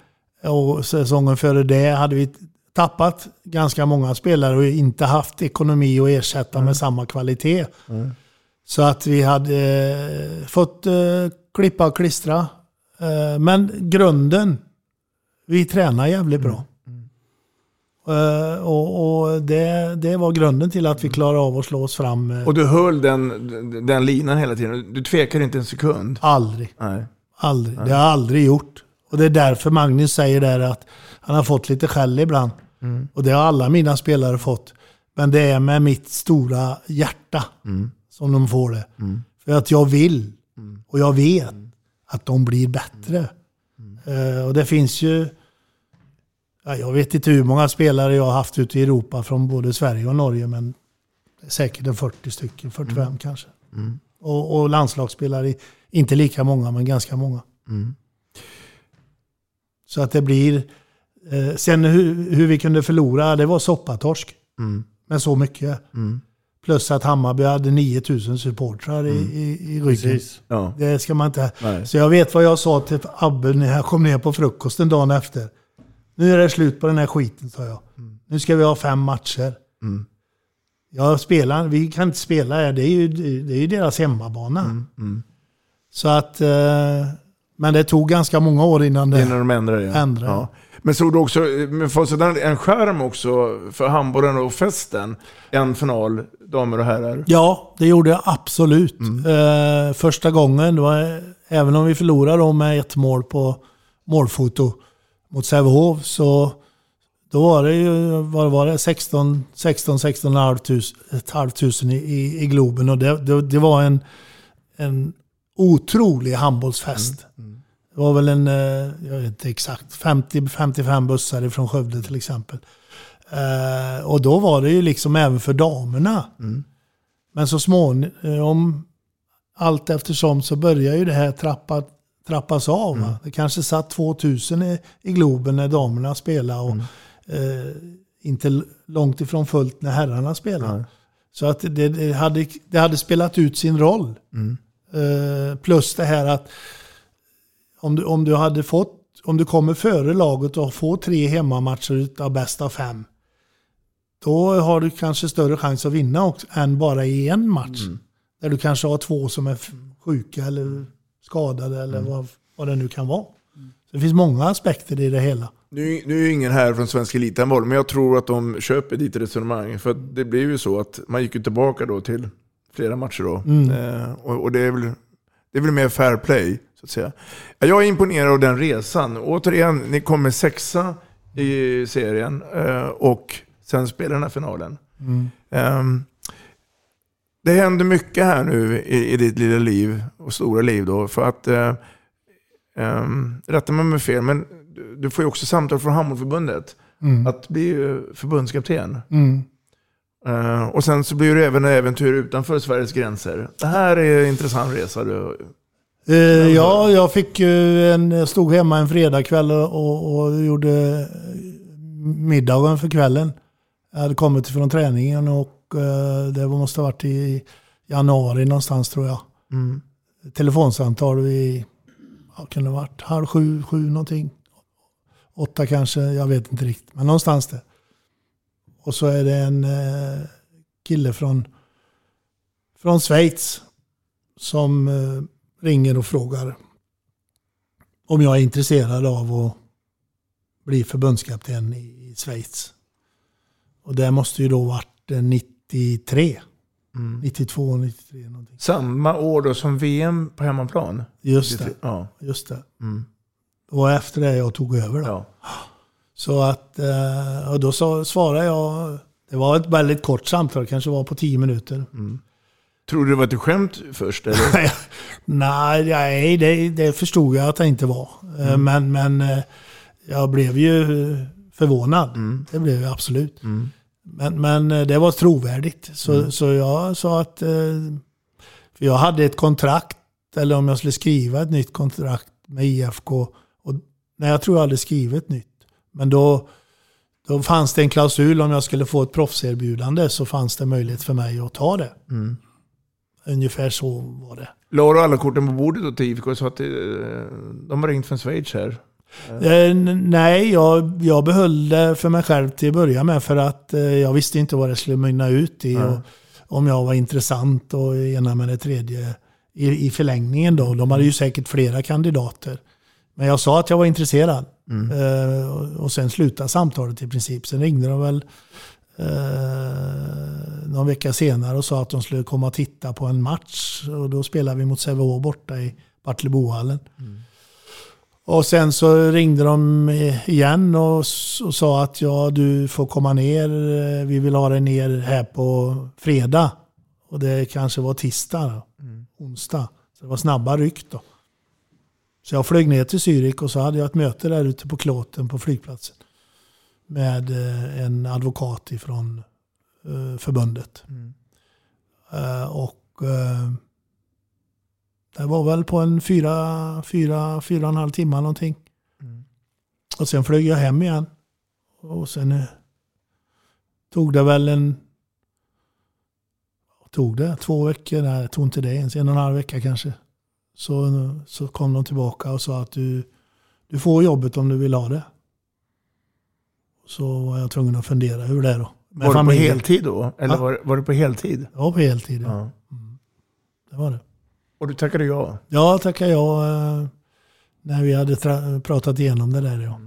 Speaker 4: och säsongen före det, hade vi tappat ganska många spelare och inte haft ekonomi att ersätta med samma kvalitet. Så att vi hade eh, fått eh, klippa och klistra. Eh, men grunden, vi tränar jävligt bra. Eh, och och det, det var grunden till att vi klarade av att slå oss fram.
Speaker 2: Och du höll den, den linan hela tiden. Du tvekar inte en sekund.
Speaker 4: Aldrig.
Speaker 2: Nej.
Speaker 4: Aldrig. Det har jag aldrig gjort. Och det är därför Magnus säger där att han har fått lite skäll ibland.
Speaker 2: Mm.
Speaker 4: Och det har alla mina spelare fått. Men det är med mitt stora hjärta
Speaker 2: Mm.
Speaker 4: Som de får det. För att jag vill och jag vet att de blir bättre. Eh, och det finns ju... Ja, jag vet inte hur många spelare jag har haft ute i Europa från både Sverige och Norge. Men säkert en 40 stycken, 45 kanske. Och, och landslagsspelare, inte lika många men ganska många. Så att det blir... Eh, sen hur, hur vi kunde förlora, det var soppatorsk.
Speaker 2: Mm.
Speaker 4: Med så mycket. Plus att Hammarby hade 9000 supportrar i, i, i ryggen.
Speaker 2: Ja.
Speaker 4: Det ska man inte...
Speaker 2: Nej.
Speaker 4: Så jag vet vad jag sa till Abbe när jag kom ner på frukosten dagen efter. Nu är det slut på den här skiten, sa jag. Nu ska vi ha fem matcher.
Speaker 2: Mm.
Speaker 4: Jag spelar, vi kan inte spela här, det är ju, det är ju deras hemmabana.
Speaker 2: Mm.
Speaker 4: Så att... Eh, men det tog ganska många år innan det
Speaker 2: Innan de ändrade det.
Speaker 4: ändrade.
Speaker 2: Ja. Men såg du också, men fanns det en skärm också för handbollen och festen? En final, damer och herrar.
Speaker 4: Ja, det gjorde jag absolut.
Speaker 2: Mm.
Speaker 4: Eh, första gången, var, även om vi förlorade med ett mål på målfoto mot Sävehof, så då var det ju vad var det, 16 16 16 tusen i, i, i Globen. Och det, det, det var en, en otrolig handbollsfest. Det var väl en, eh, jag vet inte exakt, 50-55 bussar ifrån Skövde till exempel. Eh, och då var det ju liksom även för damerna. Men så småningom, allt eftersom, så börjar ju det här trappa, trappas av. Va? Det kanske satt 2000 i, i Globen när damerna spelade och eh, inte långt ifrån fullt när herrarna spelade. Så att det, det, hade, det hade spelat ut sin roll. Eh, plus det här att om du, om du hade fått, om du kommer före laget och får tre hemmamatcher av bäst av fem. Då har du kanske större chans att vinna också, än bara i en match. Där du kanske har två som är sjuka eller skadade eller vad, vad det nu kan vara. Så det finns många aspekter i det hela.
Speaker 2: Nu, nu är ju ingen här från Svensk Elithandboll, men jag tror att de köper ditt resonemang. För det blev ju så att man gick ju tillbaka då till flera matcher då.
Speaker 4: Mm.
Speaker 2: Eh, och, och det, är väl, det är väl mer fair play, så att säga. Jag är imponerad av den resan. Återigen, ni kommer sexa i serien eh, och sen spelar den här finalen.
Speaker 4: Mm.
Speaker 2: Ehm, det händer mycket här nu i, i ditt lilla liv och stora liv då. För att, eh, um, rätta mig om jag har fel, men du, får ju också samtal från Handbollförbundet
Speaker 4: Mm.
Speaker 2: att bli eh, förbundskapten.
Speaker 4: Mm.
Speaker 2: Eh, och sen så blir det även äventyr utanför Sveriges gränser. Det här är en intressant resa. Du.
Speaker 4: Eh, ja, jag fick ju en, jag stod hemma en fredagkväll och, och gjorde middagen för kvällen. Jag hade kommit från träningen och eh, det måste ha varit i januari någonstans tror jag.
Speaker 2: Mm.
Speaker 4: Telefonsamtal vid, ja, kunde ha varit halv sju, sju någonting. Åtta kanske, jag vet inte riktigt. Men någonstans där. Och så är det en eh, kille från, från Schweiz som eh, ringer och frågar om jag är intresserad av att bli förbundskapten i, Schweiz. Och det måste ju då varit eh, 93.
Speaker 2: Mm.
Speaker 4: 92, 93 någonting.
Speaker 2: Samma år då som VM på hemmaplan?
Speaker 4: Just det.
Speaker 2: Ja.
Speaker 4: Just det.
Speaker 2: Mm.
Speaker 4: Det var efter det jag tog över då.
Speaker 2: Ja.
Speaker 4: Så att, eh, och då så svarade jag, det var ett väldigt kort samtal, kanske var på tio minuter.
Speaker 2: Mm. Tror du det var ett skämt först? Eller?
Speaker 4: nej, nej det, det förstod jag att det inte var. Eh,
Speaker 2: Mm.
Speaker 4: Men, men eh, jag blev ju förvånad.
Speaker 2: Mm.
Speaker 4: Det blev jag absolut. Men, men eh, det var trovärdigt. Så,
Speaker 2: Mm.
Speaker 4: så jag sa att... eh, För jag hade ett kontrakt, eller om jag skulle skriva ett nytt kontrakt med IFK. Och, nej, jag tror jag hade skrivit nytt. Men då, då fanns det en klausul om jag skulle få ett proffserbjudande så fanns det möjlighet för mig att ta det.
Speaker 2: Mm.
Speaker 4: Ungefär så var det.
Speaker 2: La du alla korten på bordet till IFK och sa att eh, de har ringt från Schweiz här?
Speaker 4: Eh, nej, jag, jag behöll det för mig själv till att börja med för att eh, jag visste inte vad det skulle mynna ut i. Och, om jag var intressant och ena med det tredje i, i förlängningen då. De hade ju säkert flera kandidater. Men jag sa att jag var intresserad.
Speaker 2: Mm.
Speaker 4: Och, och sen slutade samtalet i princip. Sen ringde de väl eh, någon vecka senare och sa att de skulle komma och titta på en match. Och då spelade vi mot Sävehof borta i Bartlebohallen. Och sen så ringde de igen och, och sa att ja, du får komma ner. eh, Vi vill ha dig ner här på fredag. Och det kanske var tisdag, då. onsdag. Så det var snabba ryck då. Så jag flög ner till Zürich och så hade jag ett möte där ute på klåten på flygplatsen. Med eh, en advokat ifrån eh, förbundet. Eh, och det var väl på en fyra, fyra, fyra och en halv timme någonting. Och sen flög jag hem igen. Och sen tog det väl en... Tog det två veckor? Nej, det tog inte det ens. En och en halv vecka kanske. Så, så kom de tillbaka och sa att du, du får jobbet om du vill ha det. Så var jag tvungen att fundera hur det är då. Med
Speaker 2: Var det på
Speaker 4: familjen.
Speaker 2: heltid då? Eller
Speaker 4: Ja.
Speaker 2: var, var det på heltid?
Speaker 4: Ja, på heltid. Ja.
Speaker 2: Ja.
Speaker 4: Det var det.
Speaker 2: Och du tackade ja?
Speaker 4: Ja, tackar jag. eh, När vi hade pratat igenom det där. Ja.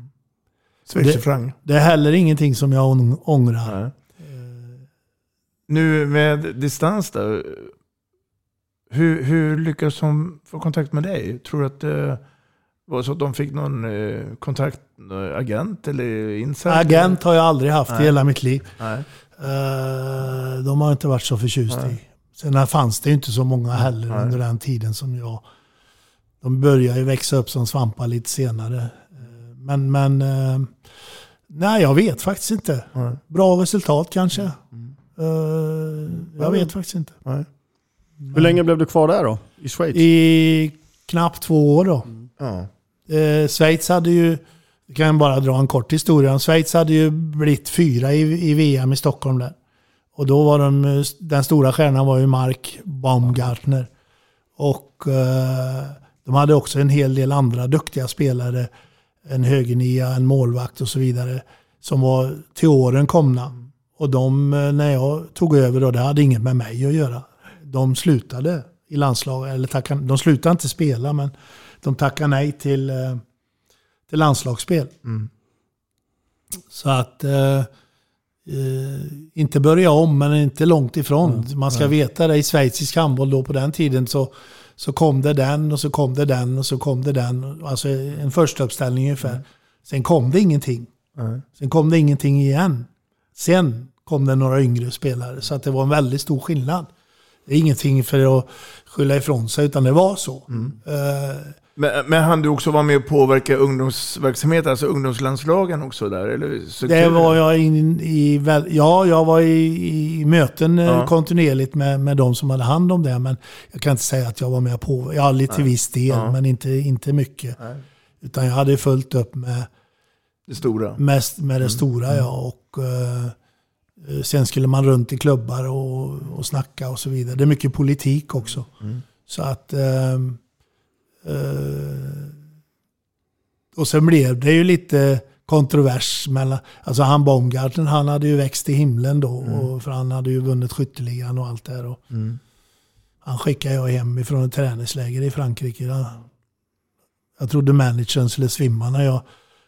Speaker 4: Det, det är heller ingenting som jag ång- ångrar.
Speaker 2: Nej. Nu med distans då. Hur, hur lyckades de få kontakt med dig? Tror du att det var så att de fick någon eh, kontakt, eh, agent eller insider?
Speaker 4: Agent har jag aldrig haft i
Speaker 2: Nej.
Speaker 4: hela mitt liv.
Speaker 2: Nej.
Speaker 4: Eh, De har inte varit så förtjust
Speaker 2: Nej.
Speaker 4: i. Sen fanns det ju inte så många heller
Speaker 2: Nej.
Speaker 4: under den tiden som jag. De började ju växa upp som svampar lite senare. Men, men nej, jag vet faktiskt inte.
Speaker 2: Nej.
Speaker 4: Bra resultat kanske.
Speaker 2: Mm.
Speaker 4: Jag vet faktiskt inte.
Speaker 2: Nej.
Speaker 3: Hur länge blev du kvar där då? I Schweiz?
Speaker 4: I knappt två år då.
Speaker 2: Ja.
Speaker 4: Eh, Schweiz hade ju, jag kan bara dra en kort historia. Schweiz hade ju blivit fyra i, i VM i Stockholm där. Och då var de, eh, den stora stjärnan var ju Mark Baumgartner. Och eh, de hade också en hel del andra duktiga spelare. En högernia, en målvakt och så vidare. Som var till åren komna. Och de, eh, när jag tog över då, det hade inget med mig att göra. De slutade i landslaget, eller de slutade inte spela men de tackade nej till, eh, till landslagsspel.
Speaker 2: Mm.
Speaker 4: Så att, eh, eh, inte börja om men inte långt ifrån. Man ska veta det i schweizisk handboll då på den tiden så, så kom det den och så kom det den och så kom det den. Alltså en första uppställning ungefär. Sen kom det ingenting.
Speaker 2: Nej.
Speaker 4: Sen kom det ingenting igen. Sen kom det några yngre spelare. Så att det var en väldigt stor skillnad. Det är ingenting för att skylla ifrån sig, utan det var så.
Speaker 2: Mm.
Speaker 4: Eh,
Speaker 2: Men, men han du också vara med och påverka ungdomsverksamhet, alltså ungdomslandslagen också där? Eller
Speaker 4: det var jag in i, ja, jag var i, i möten eh, ja. kontinuerligt med, med de som hade hand om det. Men jag kan inte säga att jag var med på, ja lite till viss del, ja. men inte, inte mycket. Nej. Utan jag hade fullt upp med
Speaker 2: det stora.
Speaker 4: Mest med det mm. stora ja. Och, uh, sen skulle man runt i klubbar och, och snacka och så vidare. Det är mycket politik också. Mm. Så att... Uh, och sen blev det ju lite kontrovers mellan... Alltså han Baumgarten, han hade ju växt i himlen då. Mm. Och, för han hade ju vunnit skytteligan och allt det där. Och mm. Han skickade jag hem ifrån ett träningsläger i Frankrike. Jag trodde managern skulle svimma när jag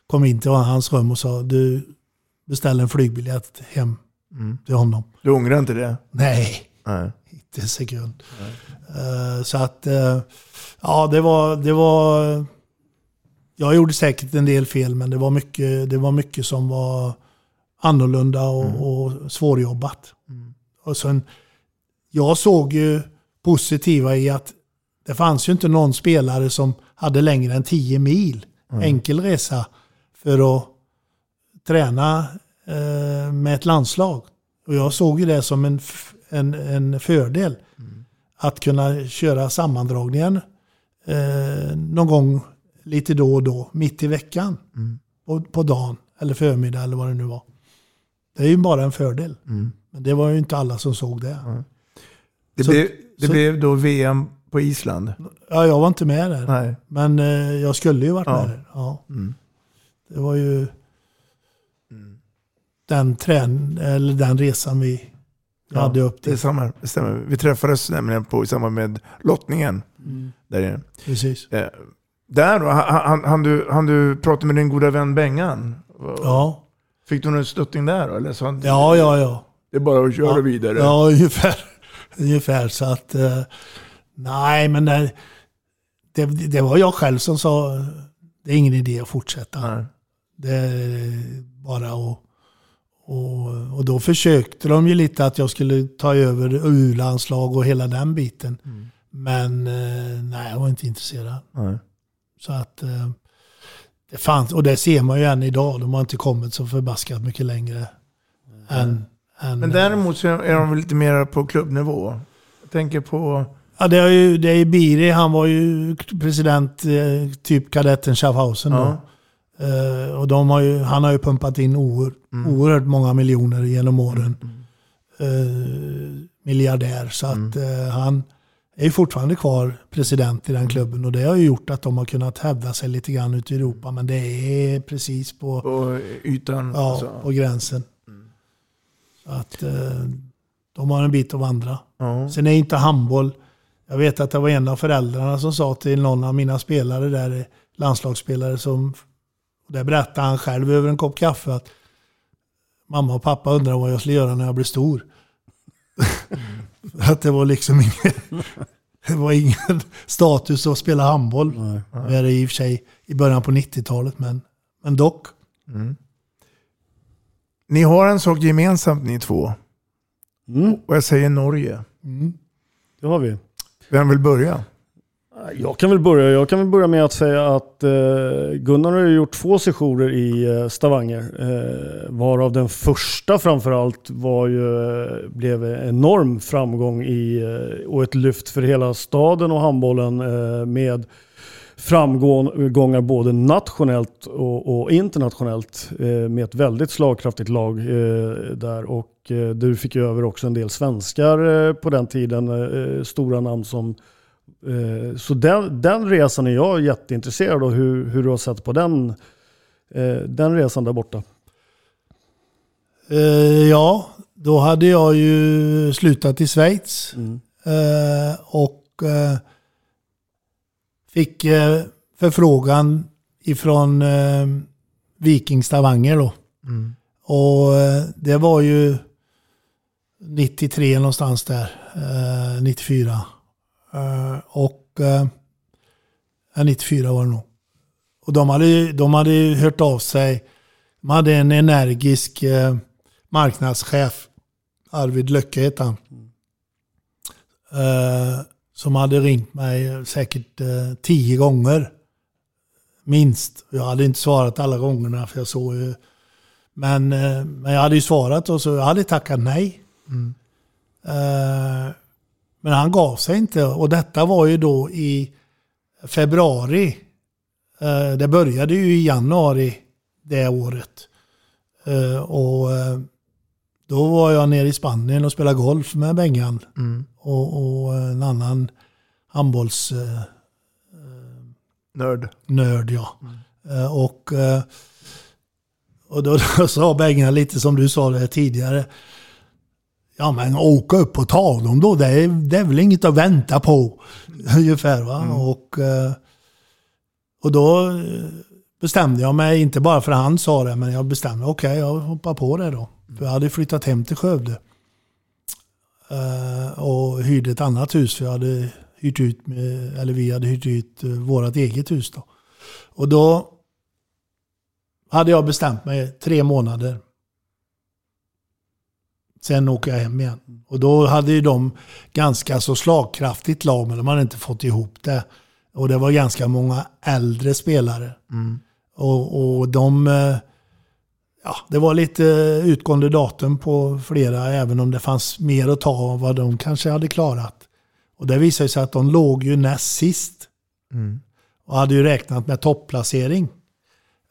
Speaker 4: kom in till hans rum och sa du beställer en flygbiljett hem mm. till honom.
Speaker 2: Du ångrar inte det?
Speaker 4: Nej,
Speaker 2: Nej.
Speaker 4: En sekund. Uh, så att, uh, ja det var, det var... Jag gjorde säkert en del fel men det var mycket, det var mycket som var annorlunda och, mm. och svårjobbat. Mm. Och sen, jag såg ju positiva i att det fanns ju inte någon spelare som hade längre än 10 mil mm. enkel resa för att träna eh, med ett landslag. Och jag såg ju det som en, en, en fördel. Mm. Att kunna köra sammandragningen eh, någon gång lite då och då, mitt i veckan. Mm. På, på dagen eller förmiddag eller vad det nu var. Det är ju bara en fördel. Mm. Men det var ju inte alla som såg det.
Speaker 2: Det, så, blev, det så, blev då VM på Island?
Speaker 4: Ja, jag var inte med där.
Speaker 2: Nej.
Speaker 4: Men eh, jag skulle ju varit ja. med där. Ja. Mm. Det var ju mm. den, trän eller den resan vi ja, hade upp
Speaker 2: till. Det, stämmer, det stämmer. Vi träffades nämligen på, i samband med lottningen. Mm. Där
Speaker 4: Precis.
Speaker 2: Eh, där då, han, han, du, han du pratade med din goda vän Bengan?
Speaker 4: Ja.
Speaker 2: Fick du någon stöttning där då? Eller så han,
Speaker 4: ja, ja, ja.
Speaker 2: Det är bara att köra
Speaker 4: ja,
Speaker 2: vidare?
Speaker 4: Ja, ungefär. ungefär så att... Eh, nej, men det, det, det, var jag själv som sa det är ingen idé att fortsätta. Nej. Det är bara att... Och, och då försökte de ju lite att jag skulle ta över U-landslag och hela den biten. Mm. Men eh, nej, jag var inte intresserad.
Speaker 2: Nej.
Speaker 4: Så att eh, det fanns, och det ser man ju än idag. De har inte kommit så förbaskat mycket längre. Mm. Än, än,
Speaker 2: Men däremot så är de lite mer på klubbnivå. Jag tänker på...
Speaker 4: Ja, det är ju det är Biri. Han var ju president, eh, typ kadetten Schaffhausen ja. Uh, och har ju, han har ju pumpat in oer, mm. oerhört många miljoner genom åren. Mm. Uh, miljardär. Så att uh, han är ju fortfarande kvar president i den klubben. Och det har ju gjort att de har kunnat hävda sig lite grann ute i Europa. Men det är precis på,
Speaker 2: på ytan.
Speaker 4: Ja, alltså. på gränsen. Mm. Så att de har en bit att vandra. Sen är inte handboll. Jag vet att det var en av föräldrarna som sa till någon av mina spelare där, landslagsspelare som och där berättade han själv över en kopp kaffe att mamma och pappa undrar vad jag skulle göra när jag blir stor. Att det var liksom ingen, det var ingen status att spela handboll. Nej, nej. Det är det i och för sig i början på 90-talet, men, men dock. Mm.
Speaker 2: Ni har en sak gemensamt ni två. Mm. Och jag säger Norge.
Speaker 3: Mm. Det har vi.
Speaker 2: Vem vill börja?
Speaker 3: Jag kan väl börja, jag kan väl börja med att säga att eh, Gunnar har gjort två sessioner i eh, Stavanger. Eh, varav den första framförallt var ju, blev en enorm framgång i, och ett lyft för hela staden och handbollen med framgångar både nationellt och, och internationellt eh, med ett väldigt slagkraftigt lag där. Och du fick ju över också en del svenskar på den tiden, stora namn som så den, den resan är jag jätteintresserad av, hur, hur du har sett på den, eh, den resan där borta.
Speaker 4: Eh, ja, då hade jag ju slutat i Schweiz. Mm. Och fick förfrågan ifrån Viking Stavanger då. Mm. Och det var ju 93 någonstans där, 94. Uh, och uh, 94 var det nog. Och de hade, de hade hört av sig. De hade en energisk uh, marknadschef, Arvid Löcke hette han. Uh, som hade ringt mig säkert uh, tio gånger Minst. Jag hade inte svarat alla gångerna för jag såg ju... Men, eh, men jag hade ju svarat och så jag hade tackat nej.
Speaker 2: Mm.
Speaker 4: Men han gav sig inte och detta var ju då i februari. Eh, Det började ju i januari det året. Eh, Och eh, då var jag nere i Spanien och spelade golf med Bengan.
Speaker 2: Mm.
Speaker 4: Och, och en annan handbolls...
Speaker 2: Nörd.
Speaker 4: nörd ja. Eh, Och, och då, då sa Bengan lite som du sa det tidigare. Ja men åka upp och ta dem då, det är, det är väl inget att vänta på. Ungefär va. Och, eh, och då eh, bestämde jag mig, inte bara för att han sa det, men jag bestämde mig, okej jag hoppar på det då. För jag hade flyttat hem till Skövde. Eh, och hyrde ett annat hus, för jag hade hyrt ut, eller vi hade hyrt ut vårt eget hus då. Och då hade jag bestämt mig tre månader. Sen åker jag hem igen. Och då hade ju de ganska så slagkraftigt lag, men de hade inte fått ihop det. Och det var ganska många äldre spelare.
Speaker 2: Mm.
Speaker 4: Och, och de... eh, Ja, det var lite utgående datum på flera, även om det fanns mer att ta av vad de kanske hade klarat. Och det visade sig att de låg ju näst sist.
Speaker 2: Mm.
Speaker 4: Och hade ju räknat med topplacering.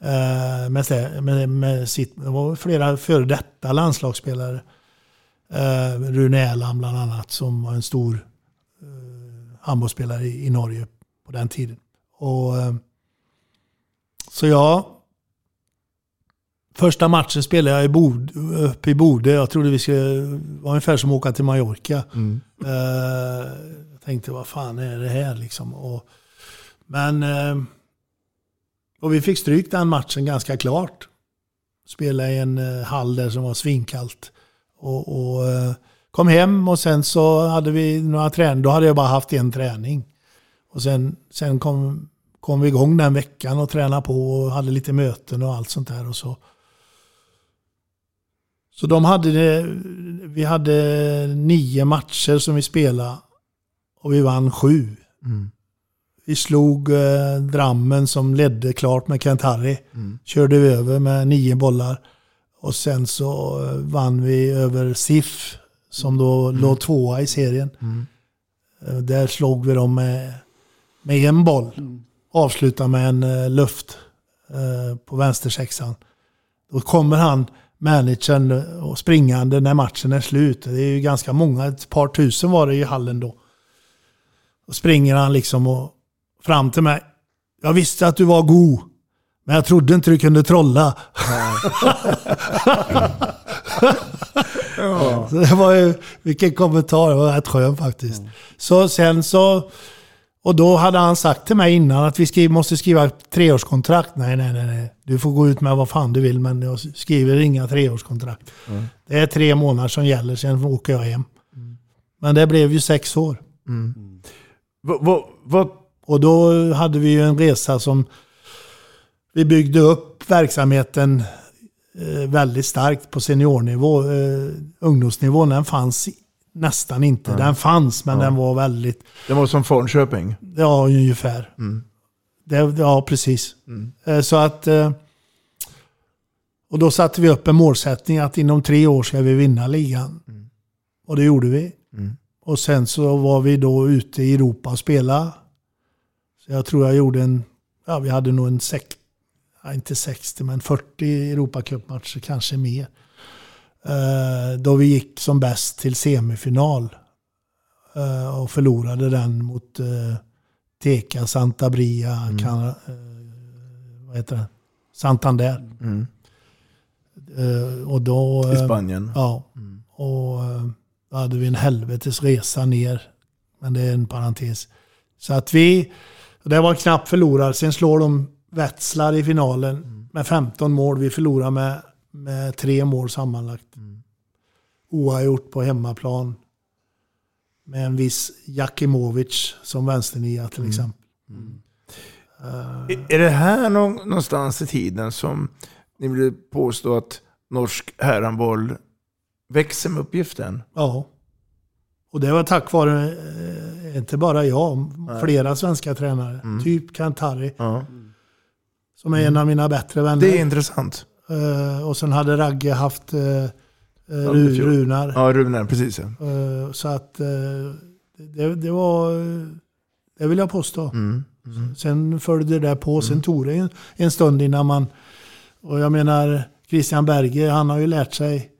Speaker 4: Eh, med, med, med sitt, det var flera före detta landslagsspelare. Eh, Rune Erland bland annat, som var en stor eh, handbollsspelare i, i Norge på den tiden. Och, eh, så jag... Första matchen spelade jag i Bod, uppe i Bode. Jag trodde vi skulle... Var ungefär som att åka till Mallorca.
Speaker 2: Mm.
Speaker 4: Eh, jag tänkte, vad fan är det här liksom? Och, men... eh, och vi fick stryk den matchen ganska klart. Spelade i en eh, hall där som var svinkallt. Och, och eh, kom hem och sen så hade vi några träningar. Då hade jag bara haft en träning. Och sen, sen kom, kom vi igång den veckan och tränade på och hade lite möten och allt sånt där. Och så. Så de hade det, vi hade nio matcher som vi spelade och vi vann sju.
Speaker 2: Mm.
Speaker 4: Vi slog eh, Drammen som ledde klart med Kent Harry.
Speaker 2: Mm.
Speaker 4: Körde vi över med nio bollar. Och sen så eh, vann vi över SIF som då låg tvåa i serien.
Speaker 2: Mm.
Speaker 4: Eh, Där slog vi dem med, med en boll. Avslutade med en uh, luft eh, på vänstersexan. Då kommer han, managern, eh, och springande när matchen är slut. Det är ju ganska många, ett par tusen var det i hallen då. Då springer han liksom och fram till mig. Jag visste att du var god. Men jag trodde inte du kunde trolla. Så det var ju, vilken kommentar, det var rätt skön faktiskt. Så sen så, och då hade han sagt till mig innan att vi skri, måste skriva treårskontrakt. Nej, nej, nej, nej. Du får gå ut med vad fan du vill, men jag skriver inga treårskontrakt. Det är tre månader som gäller, sen åker jag hem. Men det blev ju sex år.
Speaker 2: Vad, vad, vad,
Speaker 4: Och då hade vi ju en resa som vi byggde upp verksamheten eh, väldigt starkt på seniornivå. Eh, ungdomsnivån den fanns nästan inte.
Speaker 2: Ja.
Speaker 4: Den fanns men
Speaker 2: Ja.
Speaker 4: den var väldigt,
Speaker 2: det var som Fornköping.
Speaker 4: ja ungefär.
Speaker 2: Mm.
Speaker 4: Det, ja precis.
Speaker 2: Mm.
Speaker 4: Eh, Så att... Och då satte vi upp en målsättning att inom tre år ska vi vinna ligan. Och det gjorde vi.
Speaker 2: Mm.
Speaker 4: Och sen så var vi då ute i Europa och spelade. Så jag tror jag gjorde en, ja vi hade nog en sex, ja, inte 60 men 40 Europacupmatcher, kanske mer. Eh, då vi gick som bäst till semifinal. Eh, och förlorade den mot eh, Teca, Santa Bria,
Speaker 2: Mm.
Speaker 4: kan, eh, vad heter det? Santander.
Speaker 2: Mm.
Speaker 4: Eh, och då,
Speaker 2: I
Speaker 4: eh,
Speaker 2: Spanien.
Speaker 4: Ja. Och eh, då hade vi en helvetes resa ner. Men det är en parentes. Så att vi, det var knappt förlorad. Sen slår de Wetzlar i finalen med 15 mål. Vi förlorar med, med tre mål sammanlagt. Oavgjort på hemmaplan. Med en viss Jakimovic som vänsternia till exempel.
Speaker 2: Är- Är det här nå- någonstans i tiden som ni vill påstå att norsk herrhandboll växer med uppgiften?
Speaker 4: Ja. Och det var tack vare, eh, inte bara jag, flera svenska tränare.
Speaker 2: Mm.
Speaker 4: Typ Kantari.
Speaker 2: Ja.
Speaker 4: Som är en av mina bättre vänner.
Speaker 2: Det är intressant.
Speaker 4: Eh, och sen hade Ragge haft uh,
Speaker 2: Ja,
Speaker 4: Ru. Runar.
Speaker 2: Ja, Runar, precis. Ja.
Speaker 4: Så att det, det var, det vill jag påstå.
Speaker 2: Mm.
Speaker 4: Sen följde det där på, sen tog det en, en stund innan man, och jag menar Christian Berge, han har ju lärt sig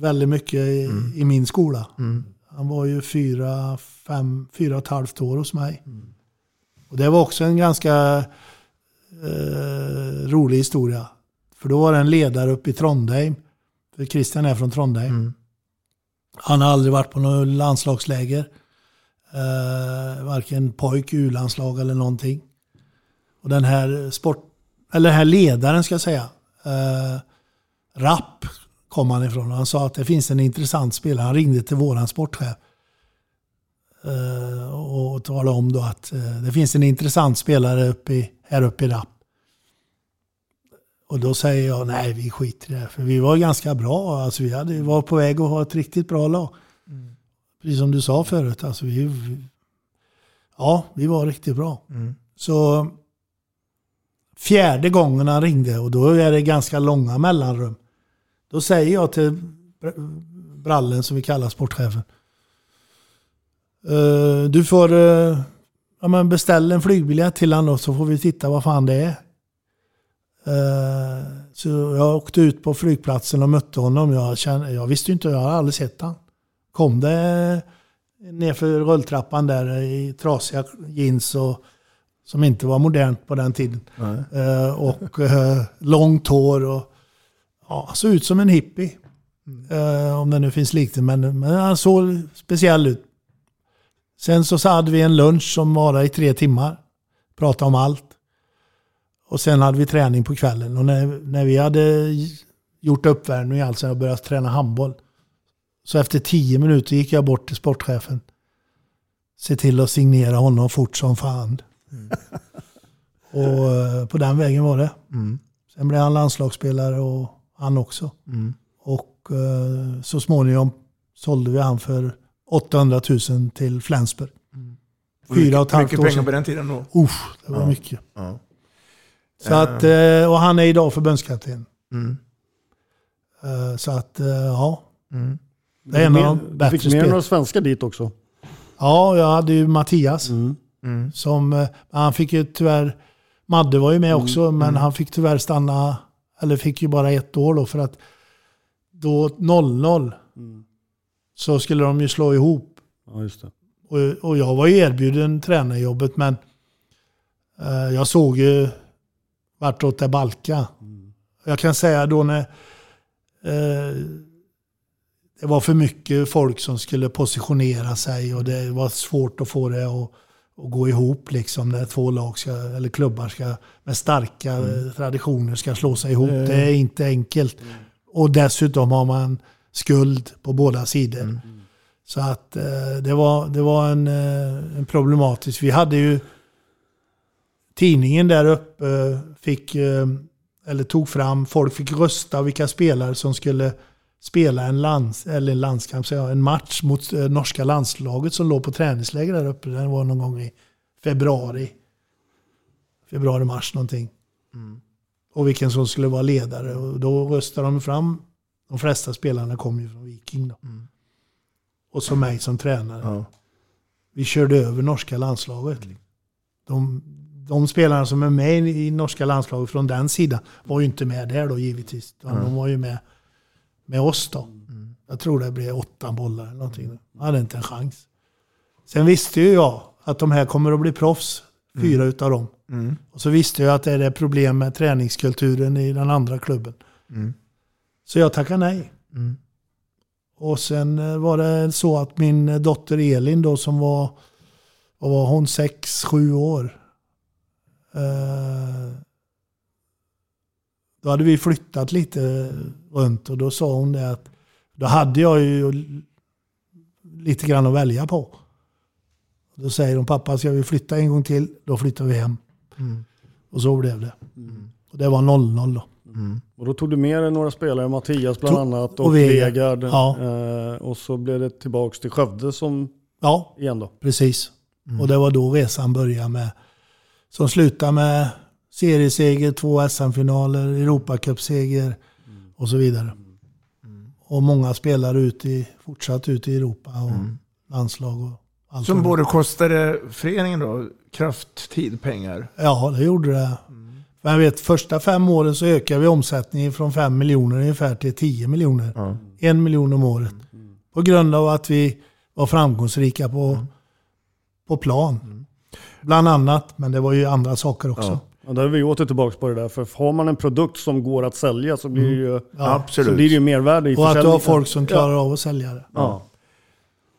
Speaker 4: väldigt mycket i, i min skola.
Speaker 2: Mm.
Speaker 4: Han var ju fyra, fem, fyra och ett halvt år hos mig. Och det var också en ganska eh, rolig historia. För då var det en ledare uppe i Trondheim. För Christian är från Trondheim. Han har aldrig varit på något landslagsläger. Eh, varken pojk, U-landslag eller någonting. Och den här sport, eller den här ledaren ska jag säga. Eh, Rapp kom han ifrån. Han sa att det finns en intressant spelare. Han ringde till våran sportchef. Eh, och talade om då att eh, det finns en intressant spelare uppe i, här uppe i Rapp. Och då säger jag nej, vi skiter i det. För vi var ganska bra. Alltså, vi hade, var på väg att ha ett riktigt bra lag. Precis som du sa förut. Alltså, vi, vi, ja, vi var riktigt bra. Så fjärde gången han ringde, och då är det ganska långa mellanrum. Då säger jag till br- brallen som vi kallar sportchefen. "Eh, du får uh, ja, men beställa en flygbiljett till honom då, så får vi titta vad fan det är. Eh, så jag åkte ut på flygplatsen och mötte honom. Jag, kände, jag visste inte, jag hade aldrig sett han. Kom det nerför rulltrappan där i trasiga jeans och, som inte var modernt på den tiden. Eh, och eh, långt hår och ja, såg ut som en hippie. Eh, om det nu finns liknande, men, men han såg speciell ut. Sen så hade vi en lunch som varade i tre timmar. Pratade om allt. Och sen hade vi träning på kvällen. Och när, när vi hade gjort uppvärmning alltså och börjat träna handboll. Så efter tio minuter gick jag bort till sportchefen. Se till att signera honom fort som fan. och eh, på den vägen var det.
Speaker 2: Mm.
Speaker 4: Sen blev han landslagsspelare och han också.
Speaker 2: Mm.
Speaker 4: Och eh, så småningom sålde vi han för 800 000 till Flensburg. Fyra och ett halvt
Speaker 2: Mycket
Speaker 4: år
Speaker 2: pengar
Speaker 4: sedan.
Speaker 2: på den tiden då.
Speaker 4: Uff, det var
Speaker 2: Ja.
Speaker 4: mycket.
Speaker 2: Ja.
Speaker 4: Så att, eh, och han är idag förbundskapten.
Speaker 2: Mm.
Speaker 4: Eh, Så att, eh, ja.
Speaker 2: Mm.
Speaker 4: Det är en av de bättre
Speaker 3: fick med några svenskar dit också.
Speaker 4: Ja, jag hade ju Mattias.
Speaker 2: Mm.
Speaker 4: Som, eh, han fick ju tyvärr, Madde var ju med också, men han fick tyvärr stanna, eller fick ju bara ett år då för att då 00 så skulle de ju slå ihop.
Speaker 3: Ja, just det.
Speaker 4: Och, och jag var ju erbjuden tränarjobbet men eh, jag såg ju vartåt det balka. Jag kan säga då när eh, det var för mycket folk som skulle positionera sig och det var svårt att få det att, att gå ihop liksom när två lag ska, eller klubbar ska, med starka eh, traditioner ska slå sig ihop.
Speaker 3: Mm.
Speaker 4: Det är inte enkelt. Och dessutom har man skuld på båda sidor. Så att eh, det var, det var en, eh, en problematisk. Vi hade ju tidningen där uppe fick, eh, eller tog fram, folk fick rösta vilka spelare som skulle spela en, lands, eller en landskamp, en match mot norska landslaget som låg på träningsläger där uppe. Den var någon gång i februari. Februari, mars någonting. Och vilken som skulle vara ledare. Och då röstade de fram, de flesta spelarna kom ju från Viking då. Och så mig som tränare.
Speaker 2: Ja.
Speaker 4: Vi körde över norska landslaget. De, de spelarna som är med i norska landslaget från den sidan var ju inte med där då givetvis.
Speaker 2: Mm.
Speaker 4: De var ju med, med oss då. Jag tror det blev åtta bollar eller någonting. Jag hade inte en chans. Sen visste ju jag att de här kommer att bli proffs. Fyra utav dem.
Speaker 2: Mm.
Speaker 4: Och så visste jag att det är det problem med träningskulturen i den andra klubben.
Speaker 2: Mm.
Speaker 4: Så jag tackade nej.
Speaker 2: Mm.
Speaker 4: Och sen eh, var det så att min eh, dotter Elin då som var, vad var hon, sex, sju år. Eh, då hade vi flyttat lite runt och då sa hon det att då hade jag ju lite grann att välja på. Då säger hon, pappa ska vi flytta en gång till, då flyttar vi hem.
Speaker 2: Mm.
Speaker 4: Och så blev det. Och det var 0-0 då.
Speaker 3: Och då tog du med dig några spelare, Mattias bland annat
Speaker 4: och
Speaker 3: och
Speaker 4: Vegard. Ja.
Speaker 3: Eh, och så blev det tillbaks till Skövde som
Speaker 4: Ja,
Speaker 3: igen då.
Speaker 4: precis. Och det var då resan började med, som slutade med serieseger, två SM-finaler, Europacupseger och så vidare. Och många spelare ut i, fortsatt ut i Europa och landslag och allt.
Speaker 2: Som både kostade föreningen då, kraft, tid, pengar.
Speaker 4: Ja, det gjorde det. För jag vet, första fem åren så ökade vi omsättningen från 5 miljoner ungefär till 10 miljoner. En miljon om året. På grund av att vi var framgångsrika på, på plan. Bland annat, men det var ju andra saker också.
Speaker 3: Ja, där är vi åter tillbaka på det där. För har man en produkt som går att sälja så blir det ju,
Speaker 4: Mm. Ja,
Speaker 2: absolut.
Speaker 3: Så blir det ju mervärde i
Speaker 4: Och att du har folk som klarar av att sälja det.
Speaker 3: Ja.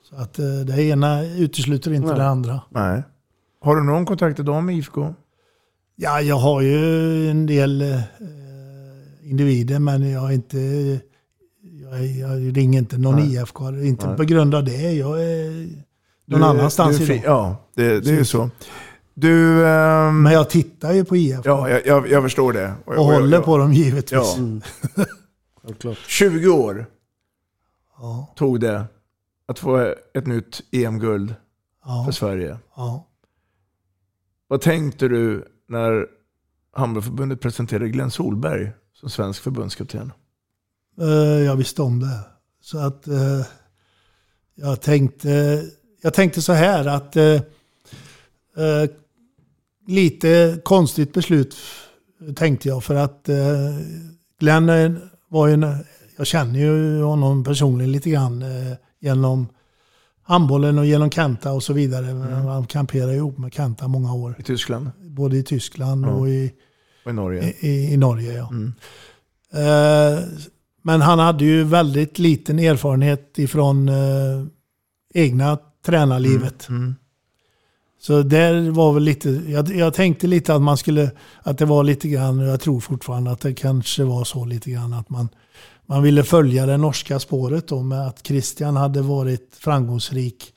Speaker 4: Så att eh, det ena utesluter inte
Speaker 3: Nej.
Speaker 4: det andra.
Speaker 2: Nej. Har du någon kontakt idag med IFK?
Speaker 4: Ja, jag har ju en del eh, individer men jag har inte... Jag, jag ringer inte någon
Speaker 2: Nej.
Speaker 4: IFK. Inte
Speaker 2: Nej.
Speaker 4: på grund av det. Jag är någon
Speaker 2: Du-
Speaker 4: annanstans
Speaker 2: du är
Speaker 4: idag.
Speaker 2: Ja, det, det är ju så. Du... ehm,
Speaker 4: Men jag tittar ju på IFK.
Speaker 2: Ja, jag, jag, jag förstår det.
Speaker 4: Och håller
Speaker 2: jag-
Speaker 4: på dem givetvis.
Speaker 2: Ja.
Speaker 4: Mm.
Speaker 2: 20 år
Speaker 4: Ja.
Speaker 2: tog det att få ett nytt EM-guld
Speaker 4: Ja.
Speaker 2: för Sverige.
Speaker 4: Ja.
Speaker 2: Vad tänkte du när Handbollförbundet presenterade Glenn Solberg som svensk förbundskapten?
Speaker 4: Eh, jag visste om det. Så att eh, jag tänkte, jag tänkte så här att eh, lite konstigt beslut tänkte jag för att Glenn var ju, en- jag känner ju honom personligen lite grann genom handbollen och genom Kenta och så vidare. Han kamperade ihop med Kenta många år.
Speaker 2: I Tyskland
Speaker 4: Både i Tyskland
Speaker 2: Ja.
Speaker 4: och i,
Speaker 2: och i Norge?
Speaker 4: i, i, Norge. Ja.
Speaker 2: Mm.
Speaker 4: Eh, men han hade ju väldigt liten erfarenhet ifrån eh, egna tränarlivet.
Speaker 2: Mm.
Speaker 4: Så där var väl lite, jag, jag tänkte lite att man skulle, att det var lite grann, och jag tror fortfarande att det kanske var så lite grann att man, man ville följa det norska spåret då med att Christian hade varit framgångsrik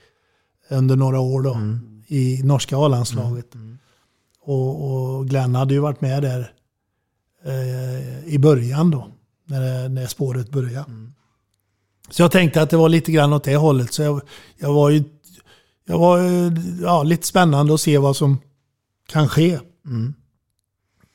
Speaker 4: under några år då i norska A-landslaget. Och, och Glenn hade ju varit med där eh, i början då, när, när spåret började. Så jag tänkte att det var lite grann åt det hållet. Så jag, jag var ju jag var ja, lite spännande att se vad som kan ske.
Speaker 2: Mm.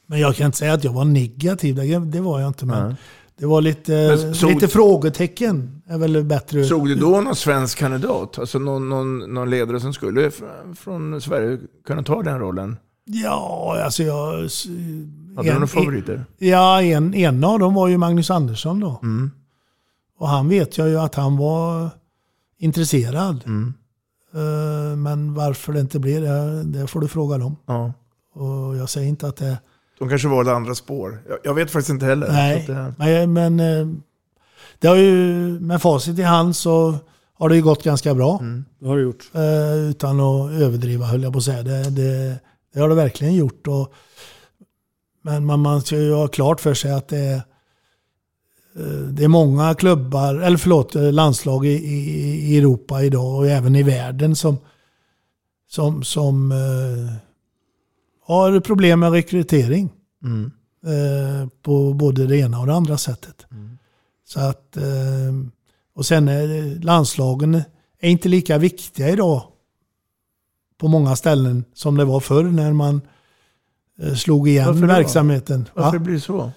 Speaker 4: Men jag kan inte säga att jag var negativ, det, det var jag inte. Men. Det var lite,
Speaker 2: såg-
Speaker 4: lite frågetecken. Är väl bättre.
Speaker 2: Såg du då någon svensk kandidat? Alltså någon, någon, någon ledare som skulle fr- från Sverige kunna ta den rollen?
Speaker 4: Ja, alltså jag...
Speaker 2: Hade du några favoriter?
Speaker 4: Ja, en, en av dem var ju Magnus Andersson då.
Speaker 2: Mm.
Speaker 4: Och han vet jag ju att han var intresserad.
Speaker 2: Mm.
Speaker 4: Eh, Men varför det inte blir det, det får du fråga dem.
Speaker 2: Ja.
Speaker 4: Och jag säger inte att det...
Speaker 2: De kanske valde andra spår. Jag, jag vet faktiskt inte heller.
Speaker 4: Nej,
Speaker 2: det,
Speaker 4: Nej, men eh, det har ju med facit i hand så har det ju gått ganska bra.
Speaker 3: Det har det gjort.
Speaker 4: Eh, Utan att överdriva höll jag på att säga. Det, det, det har det verkligen gjort. Och, men man, man ska ju ha klart för sig att det är, eh, det är många klubbar, eller förlåt, eh, landslag i, i, i Europa idag och även i världen som, som, som eh, har problem med rekrytering.
Speaker 2: mm.
Speaker 4: Eh, på både det ena och det andra sättet. Så att, eh, och sen är landslagen är inte lika viktiga idag på många ställen som det var förr när man eh, slog igen
Speaker 2: Varför då?
Speaker 4: verksamheten. Va?
Speaker 2: Varför blir det så?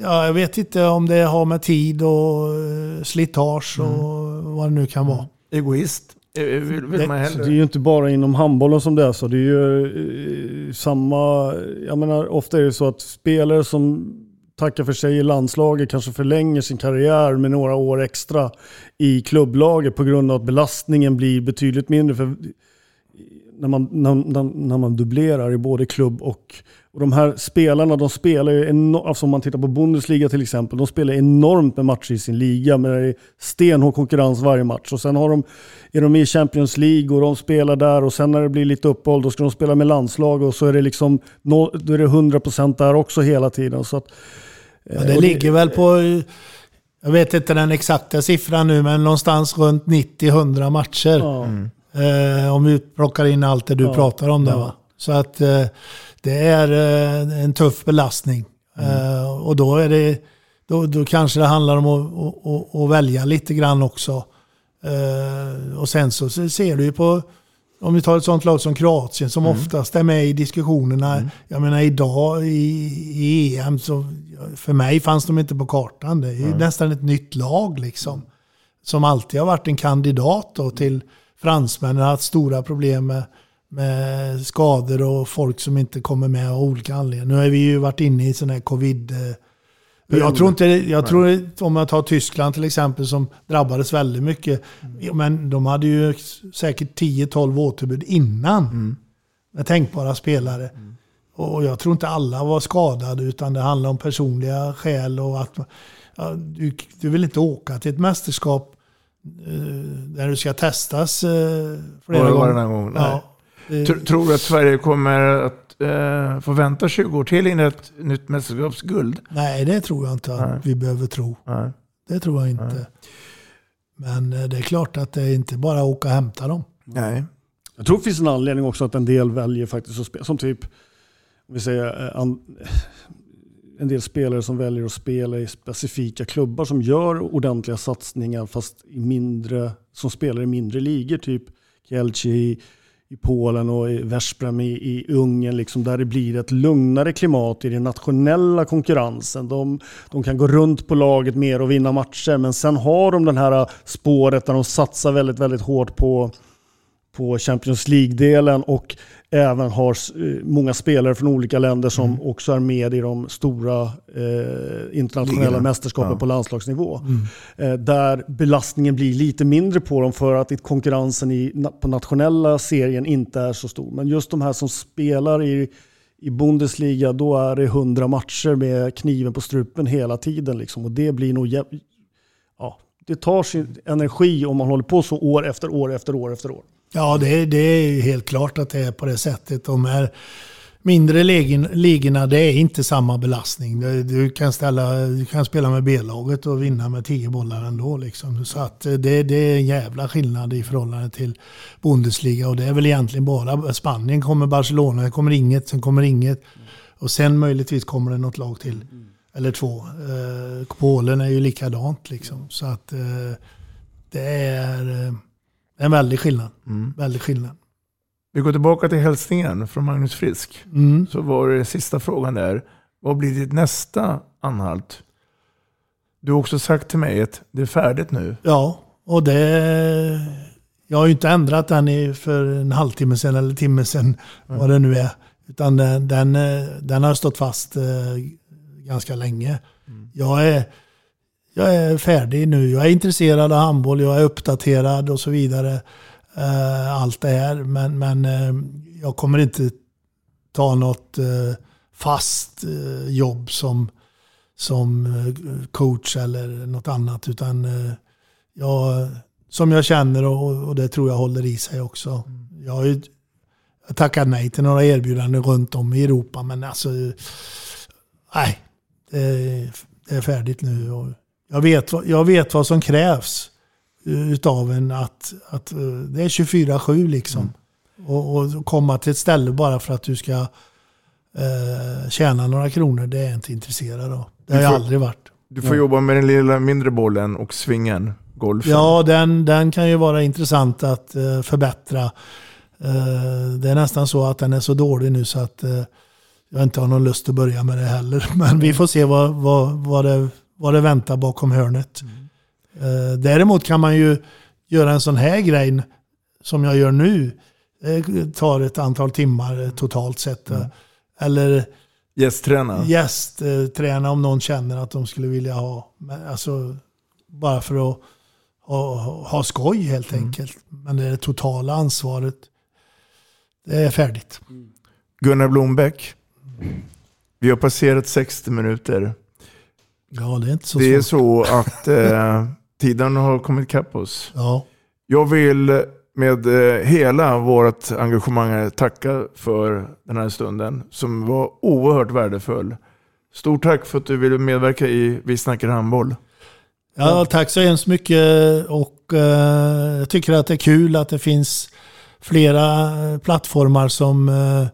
Speaker 4: Ja, jag vet inte om det har med tid och slitage och vad det nu kan vara.
Speaker 2: Egoist? Eh, Vill, vill
Speaker 4: Det-
Speaker 3: det är ju inte bara inom handbollen som det är så. Det är ju eh, samma... Jag menar, ofta är det så att spelare som tackar för sig i landslaget kanske förlänger sin karriär med några år extra i klubblaget på grund av att belastningen blir betydligt mindre. För när man, när, när, när man dubblerar i både klubb och... Och de här spelarna, de spelar ju enormt, alltså om man tittar på Bundesliga till exempel, de spelar enormt med matcher i sin liga, men det är stenhård konkurrens varje match. Och sen har de, är de i Champions League och de spelar där och sen när det blir lite uppehåll då ska de spela med landslag och så är det liksom, då är det 100% där också hela tiden. Så att,
Speaker 4: Ja, det
Speaker 3: och
Speaker 4: ligger väl på, jag vet inte den exakta siffran nu, men någonstans runt 90-100 matcher.
Speaker 3: Ja.
Speaker 4: Eh, om vi plockar in allt det du
Speaker 3: Ja.
Speaker 4: pratar om där. Va? Så att eh, det är eh, en tuff belastning. Eh, och då, är det, då, då kanske det handlar om att, att, att, att välja lite grann också. Och sen så ser du ju på om vi tar ett sånt lag som Kroatien som
Speaker 2: Mm.
Speaker 4: oftast är med i diskussionerna. Jag menar idag i, i EM så för mig fanns de inte på kartan. Det är
Speaker 2: Mm.
Speaker 4: nästan ett nytt lag liksom. Som alltid har varit en kandidat då till fransmännen har haft stora problem med, med skador och folk som inte kommer med av olika anledningar. Nu har vi ju varit inne i sån här covid eh, jag tror inte, jag tror om jag tar Tyskland till exempel som drabbades väldigt mycket. Men de hade ju säkert 10-12 återbud innan. Med tänkbara spelare. Och jag tror inte alla var skadade utan det handlar om personliga skäl och att ja, du, du vill inte åka till ett mästerskap eh, där du ska testas eh, flera
Speaker 2: Var-
Speaker 4: gånger.
Speaker 2: varannan gång, nej.
Speaker 4: Ja, det-
Speaker 2: Tr- Tror du att Sverige kommer att eh, få vänta 20 år till innan ett nytt mästerskapsguld?
Speaker 4: Nej, det tror jag inte att
Speaker 2: Nej.
Speaker 4: vi behöver tro. Det tror jag inte. Men eh, det är klart att det är inte bara att åka och hämta dem.
Speaker 2: Nej.
Speaker 3: Jag tror det finns en anledning också att en del väljer faktiskt att spela. Som typ, om vi säger, eh, en del spelare som väljer att spela i specifika klubbar som gör ordentliga satsningar fast i mindre, som spelar i mindre ligor. Typ Kielce i, Polen och i Veszprem i, i Ungern. Liksom, där det blir ett lugnare klimat i den nationella konkurrensen. De, de kan gå runt på laget mer och vinna matcher. Men sen har de den här spåret där de satsar väldigt, väldigt hårt på på Champions League-delen och även har eh, många spelare från olika länder som
Speaker 2: Mm.
Speaker 3: också är med i de stora eh, internationella
Speaker 2: Ligorna.
Speaker 3: mästerskapen
Speaker 2: Ja.
Speaker 3: på landslagsnivå.
Speaker 2: Mm.
Speaker 3: Eh, där belastningen blir lite mindre på dem för att konkurrensen i, på nationella serien inte är så stor. Men just de här som spelar i, i Bundesliga, då är det 100 matcher med kniven på strupen hela tiden. Liksom. Och det blir nog det tar sin energi om man håller på så år efter år efter år efter år.
Speaker 4: Ja, det, det är ju helt klart att det är på det sättet. De här mindre ligorna, det är inte samma belastning. Du kan, ställa, du kan spela med B-laget och vinna med 10 bollar ändå. Liksom. Så att det, det är en jävla skillnad i förhållande till Bundesliga. Och det är väl egentligen bara Spanien kommer Barcelona, det kommer inget, sen kommer inget. Och sen möjligtvis kommer det något lag till. Eller två. Eh, Polen är ju likadant liksom. Så att eh, det är eh, en väldig skillnad.
Speaker 2: Mm.
Speaker 4: Väldig skillnad.
Speaker 2: Vi går tillbaka till hälsningen från Magnus Frisk.
Speaker 4: Mm.
Speaker 2: Så var det sista frågan där. Vad blir ditt nästa anhalt? Du har också sagt till mig att det är färdigt nu.
Speaker 4: Ja, och det... Jag har ju inte ändrat den i för en halvtimme sedan eller timme sedan, vad det nu är. Utan den, den, eh, den har stått fast eh, ganska länge. Jag, är, jag är färdig nu. Jag är intresserad av handboll, jag är uppdaterad och så vidare. Eh, allt det här. Men, men eh, jag kommer inte ta något eh, fast eh, jobb som, som eh, coach eller något annat. Utan eh, jag, som jag känner och, och det tror jag håller i sig också. Jag har ju jag tackat nej till några erbjudanden runt om i Europa. Men alltså, nej. Det är, det är färdigt nu. Och jag, vet, jag vet vad som krävs utav en att, att eh, det är 24-7 liksom. Och, och komma till ett ställe bara för att du ska eh, tjäna några kronor, det är jag inte intresserad av. Det har jag aldrig varit.
Speaker 2: Du får jobba med den lilla mindre bollen och svingen, golfen.
Speaker 4: Ja, den, den kan ju vara intressant att eh, förbättra. Eh, det är nästan så att den är så dålig nu så att eh, jag inte har någon lust att börja med det heller. Men vi får se vad, vad, vad, det, vad det väntar bakom hörnet. Eh, däremot kan man ju göra en sån här grej som jag gör nu. Det tar ett antal timmar eh, totalt sett. eh. Eller
Speaker 2: Gästträna.
Speaker 4: gästträna om någon känner att de skulle vilja ha. Alltså, bara för att ha, ha skoj helt enkelt. Men det totala ansvaret, det är färdigt.
Speaker 2: Gunnar Blombeck. Vi har passerat 60 minuter.
Speaker 4: Ja, det är inte så
Speaker 2: det är så att eh, tiden har kommit ikapp oss.
Speaker 4: Ja.
Speaker 2: Jag vill med eh, hela vårt engagemang tacka för den här stunden som var oerhört värdefull. Stort tack för att du ville medverka i Vi snackar handboll.
Speaker 4: Ja, tack så hemskt mycket. Och eh, jag tycker att det är kul att det finns flera plattformar som, eh,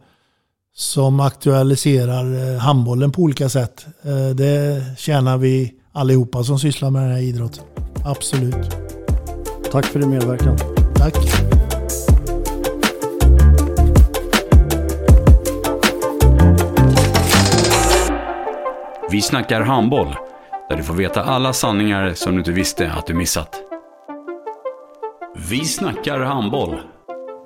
Speaker 4: som aktualiserar eh, handbollen på olika sätt. Eh, det tjänar vi allihopa som sysslar med den här idrotten. Absolut.
Speaker 3: Tack för din medverkan.
Speaker 4: Tack.
Speaker 1: Vi snackar handboll, där du får veta alla sanningar som du inte visste att du missat. Vi snackar handboll.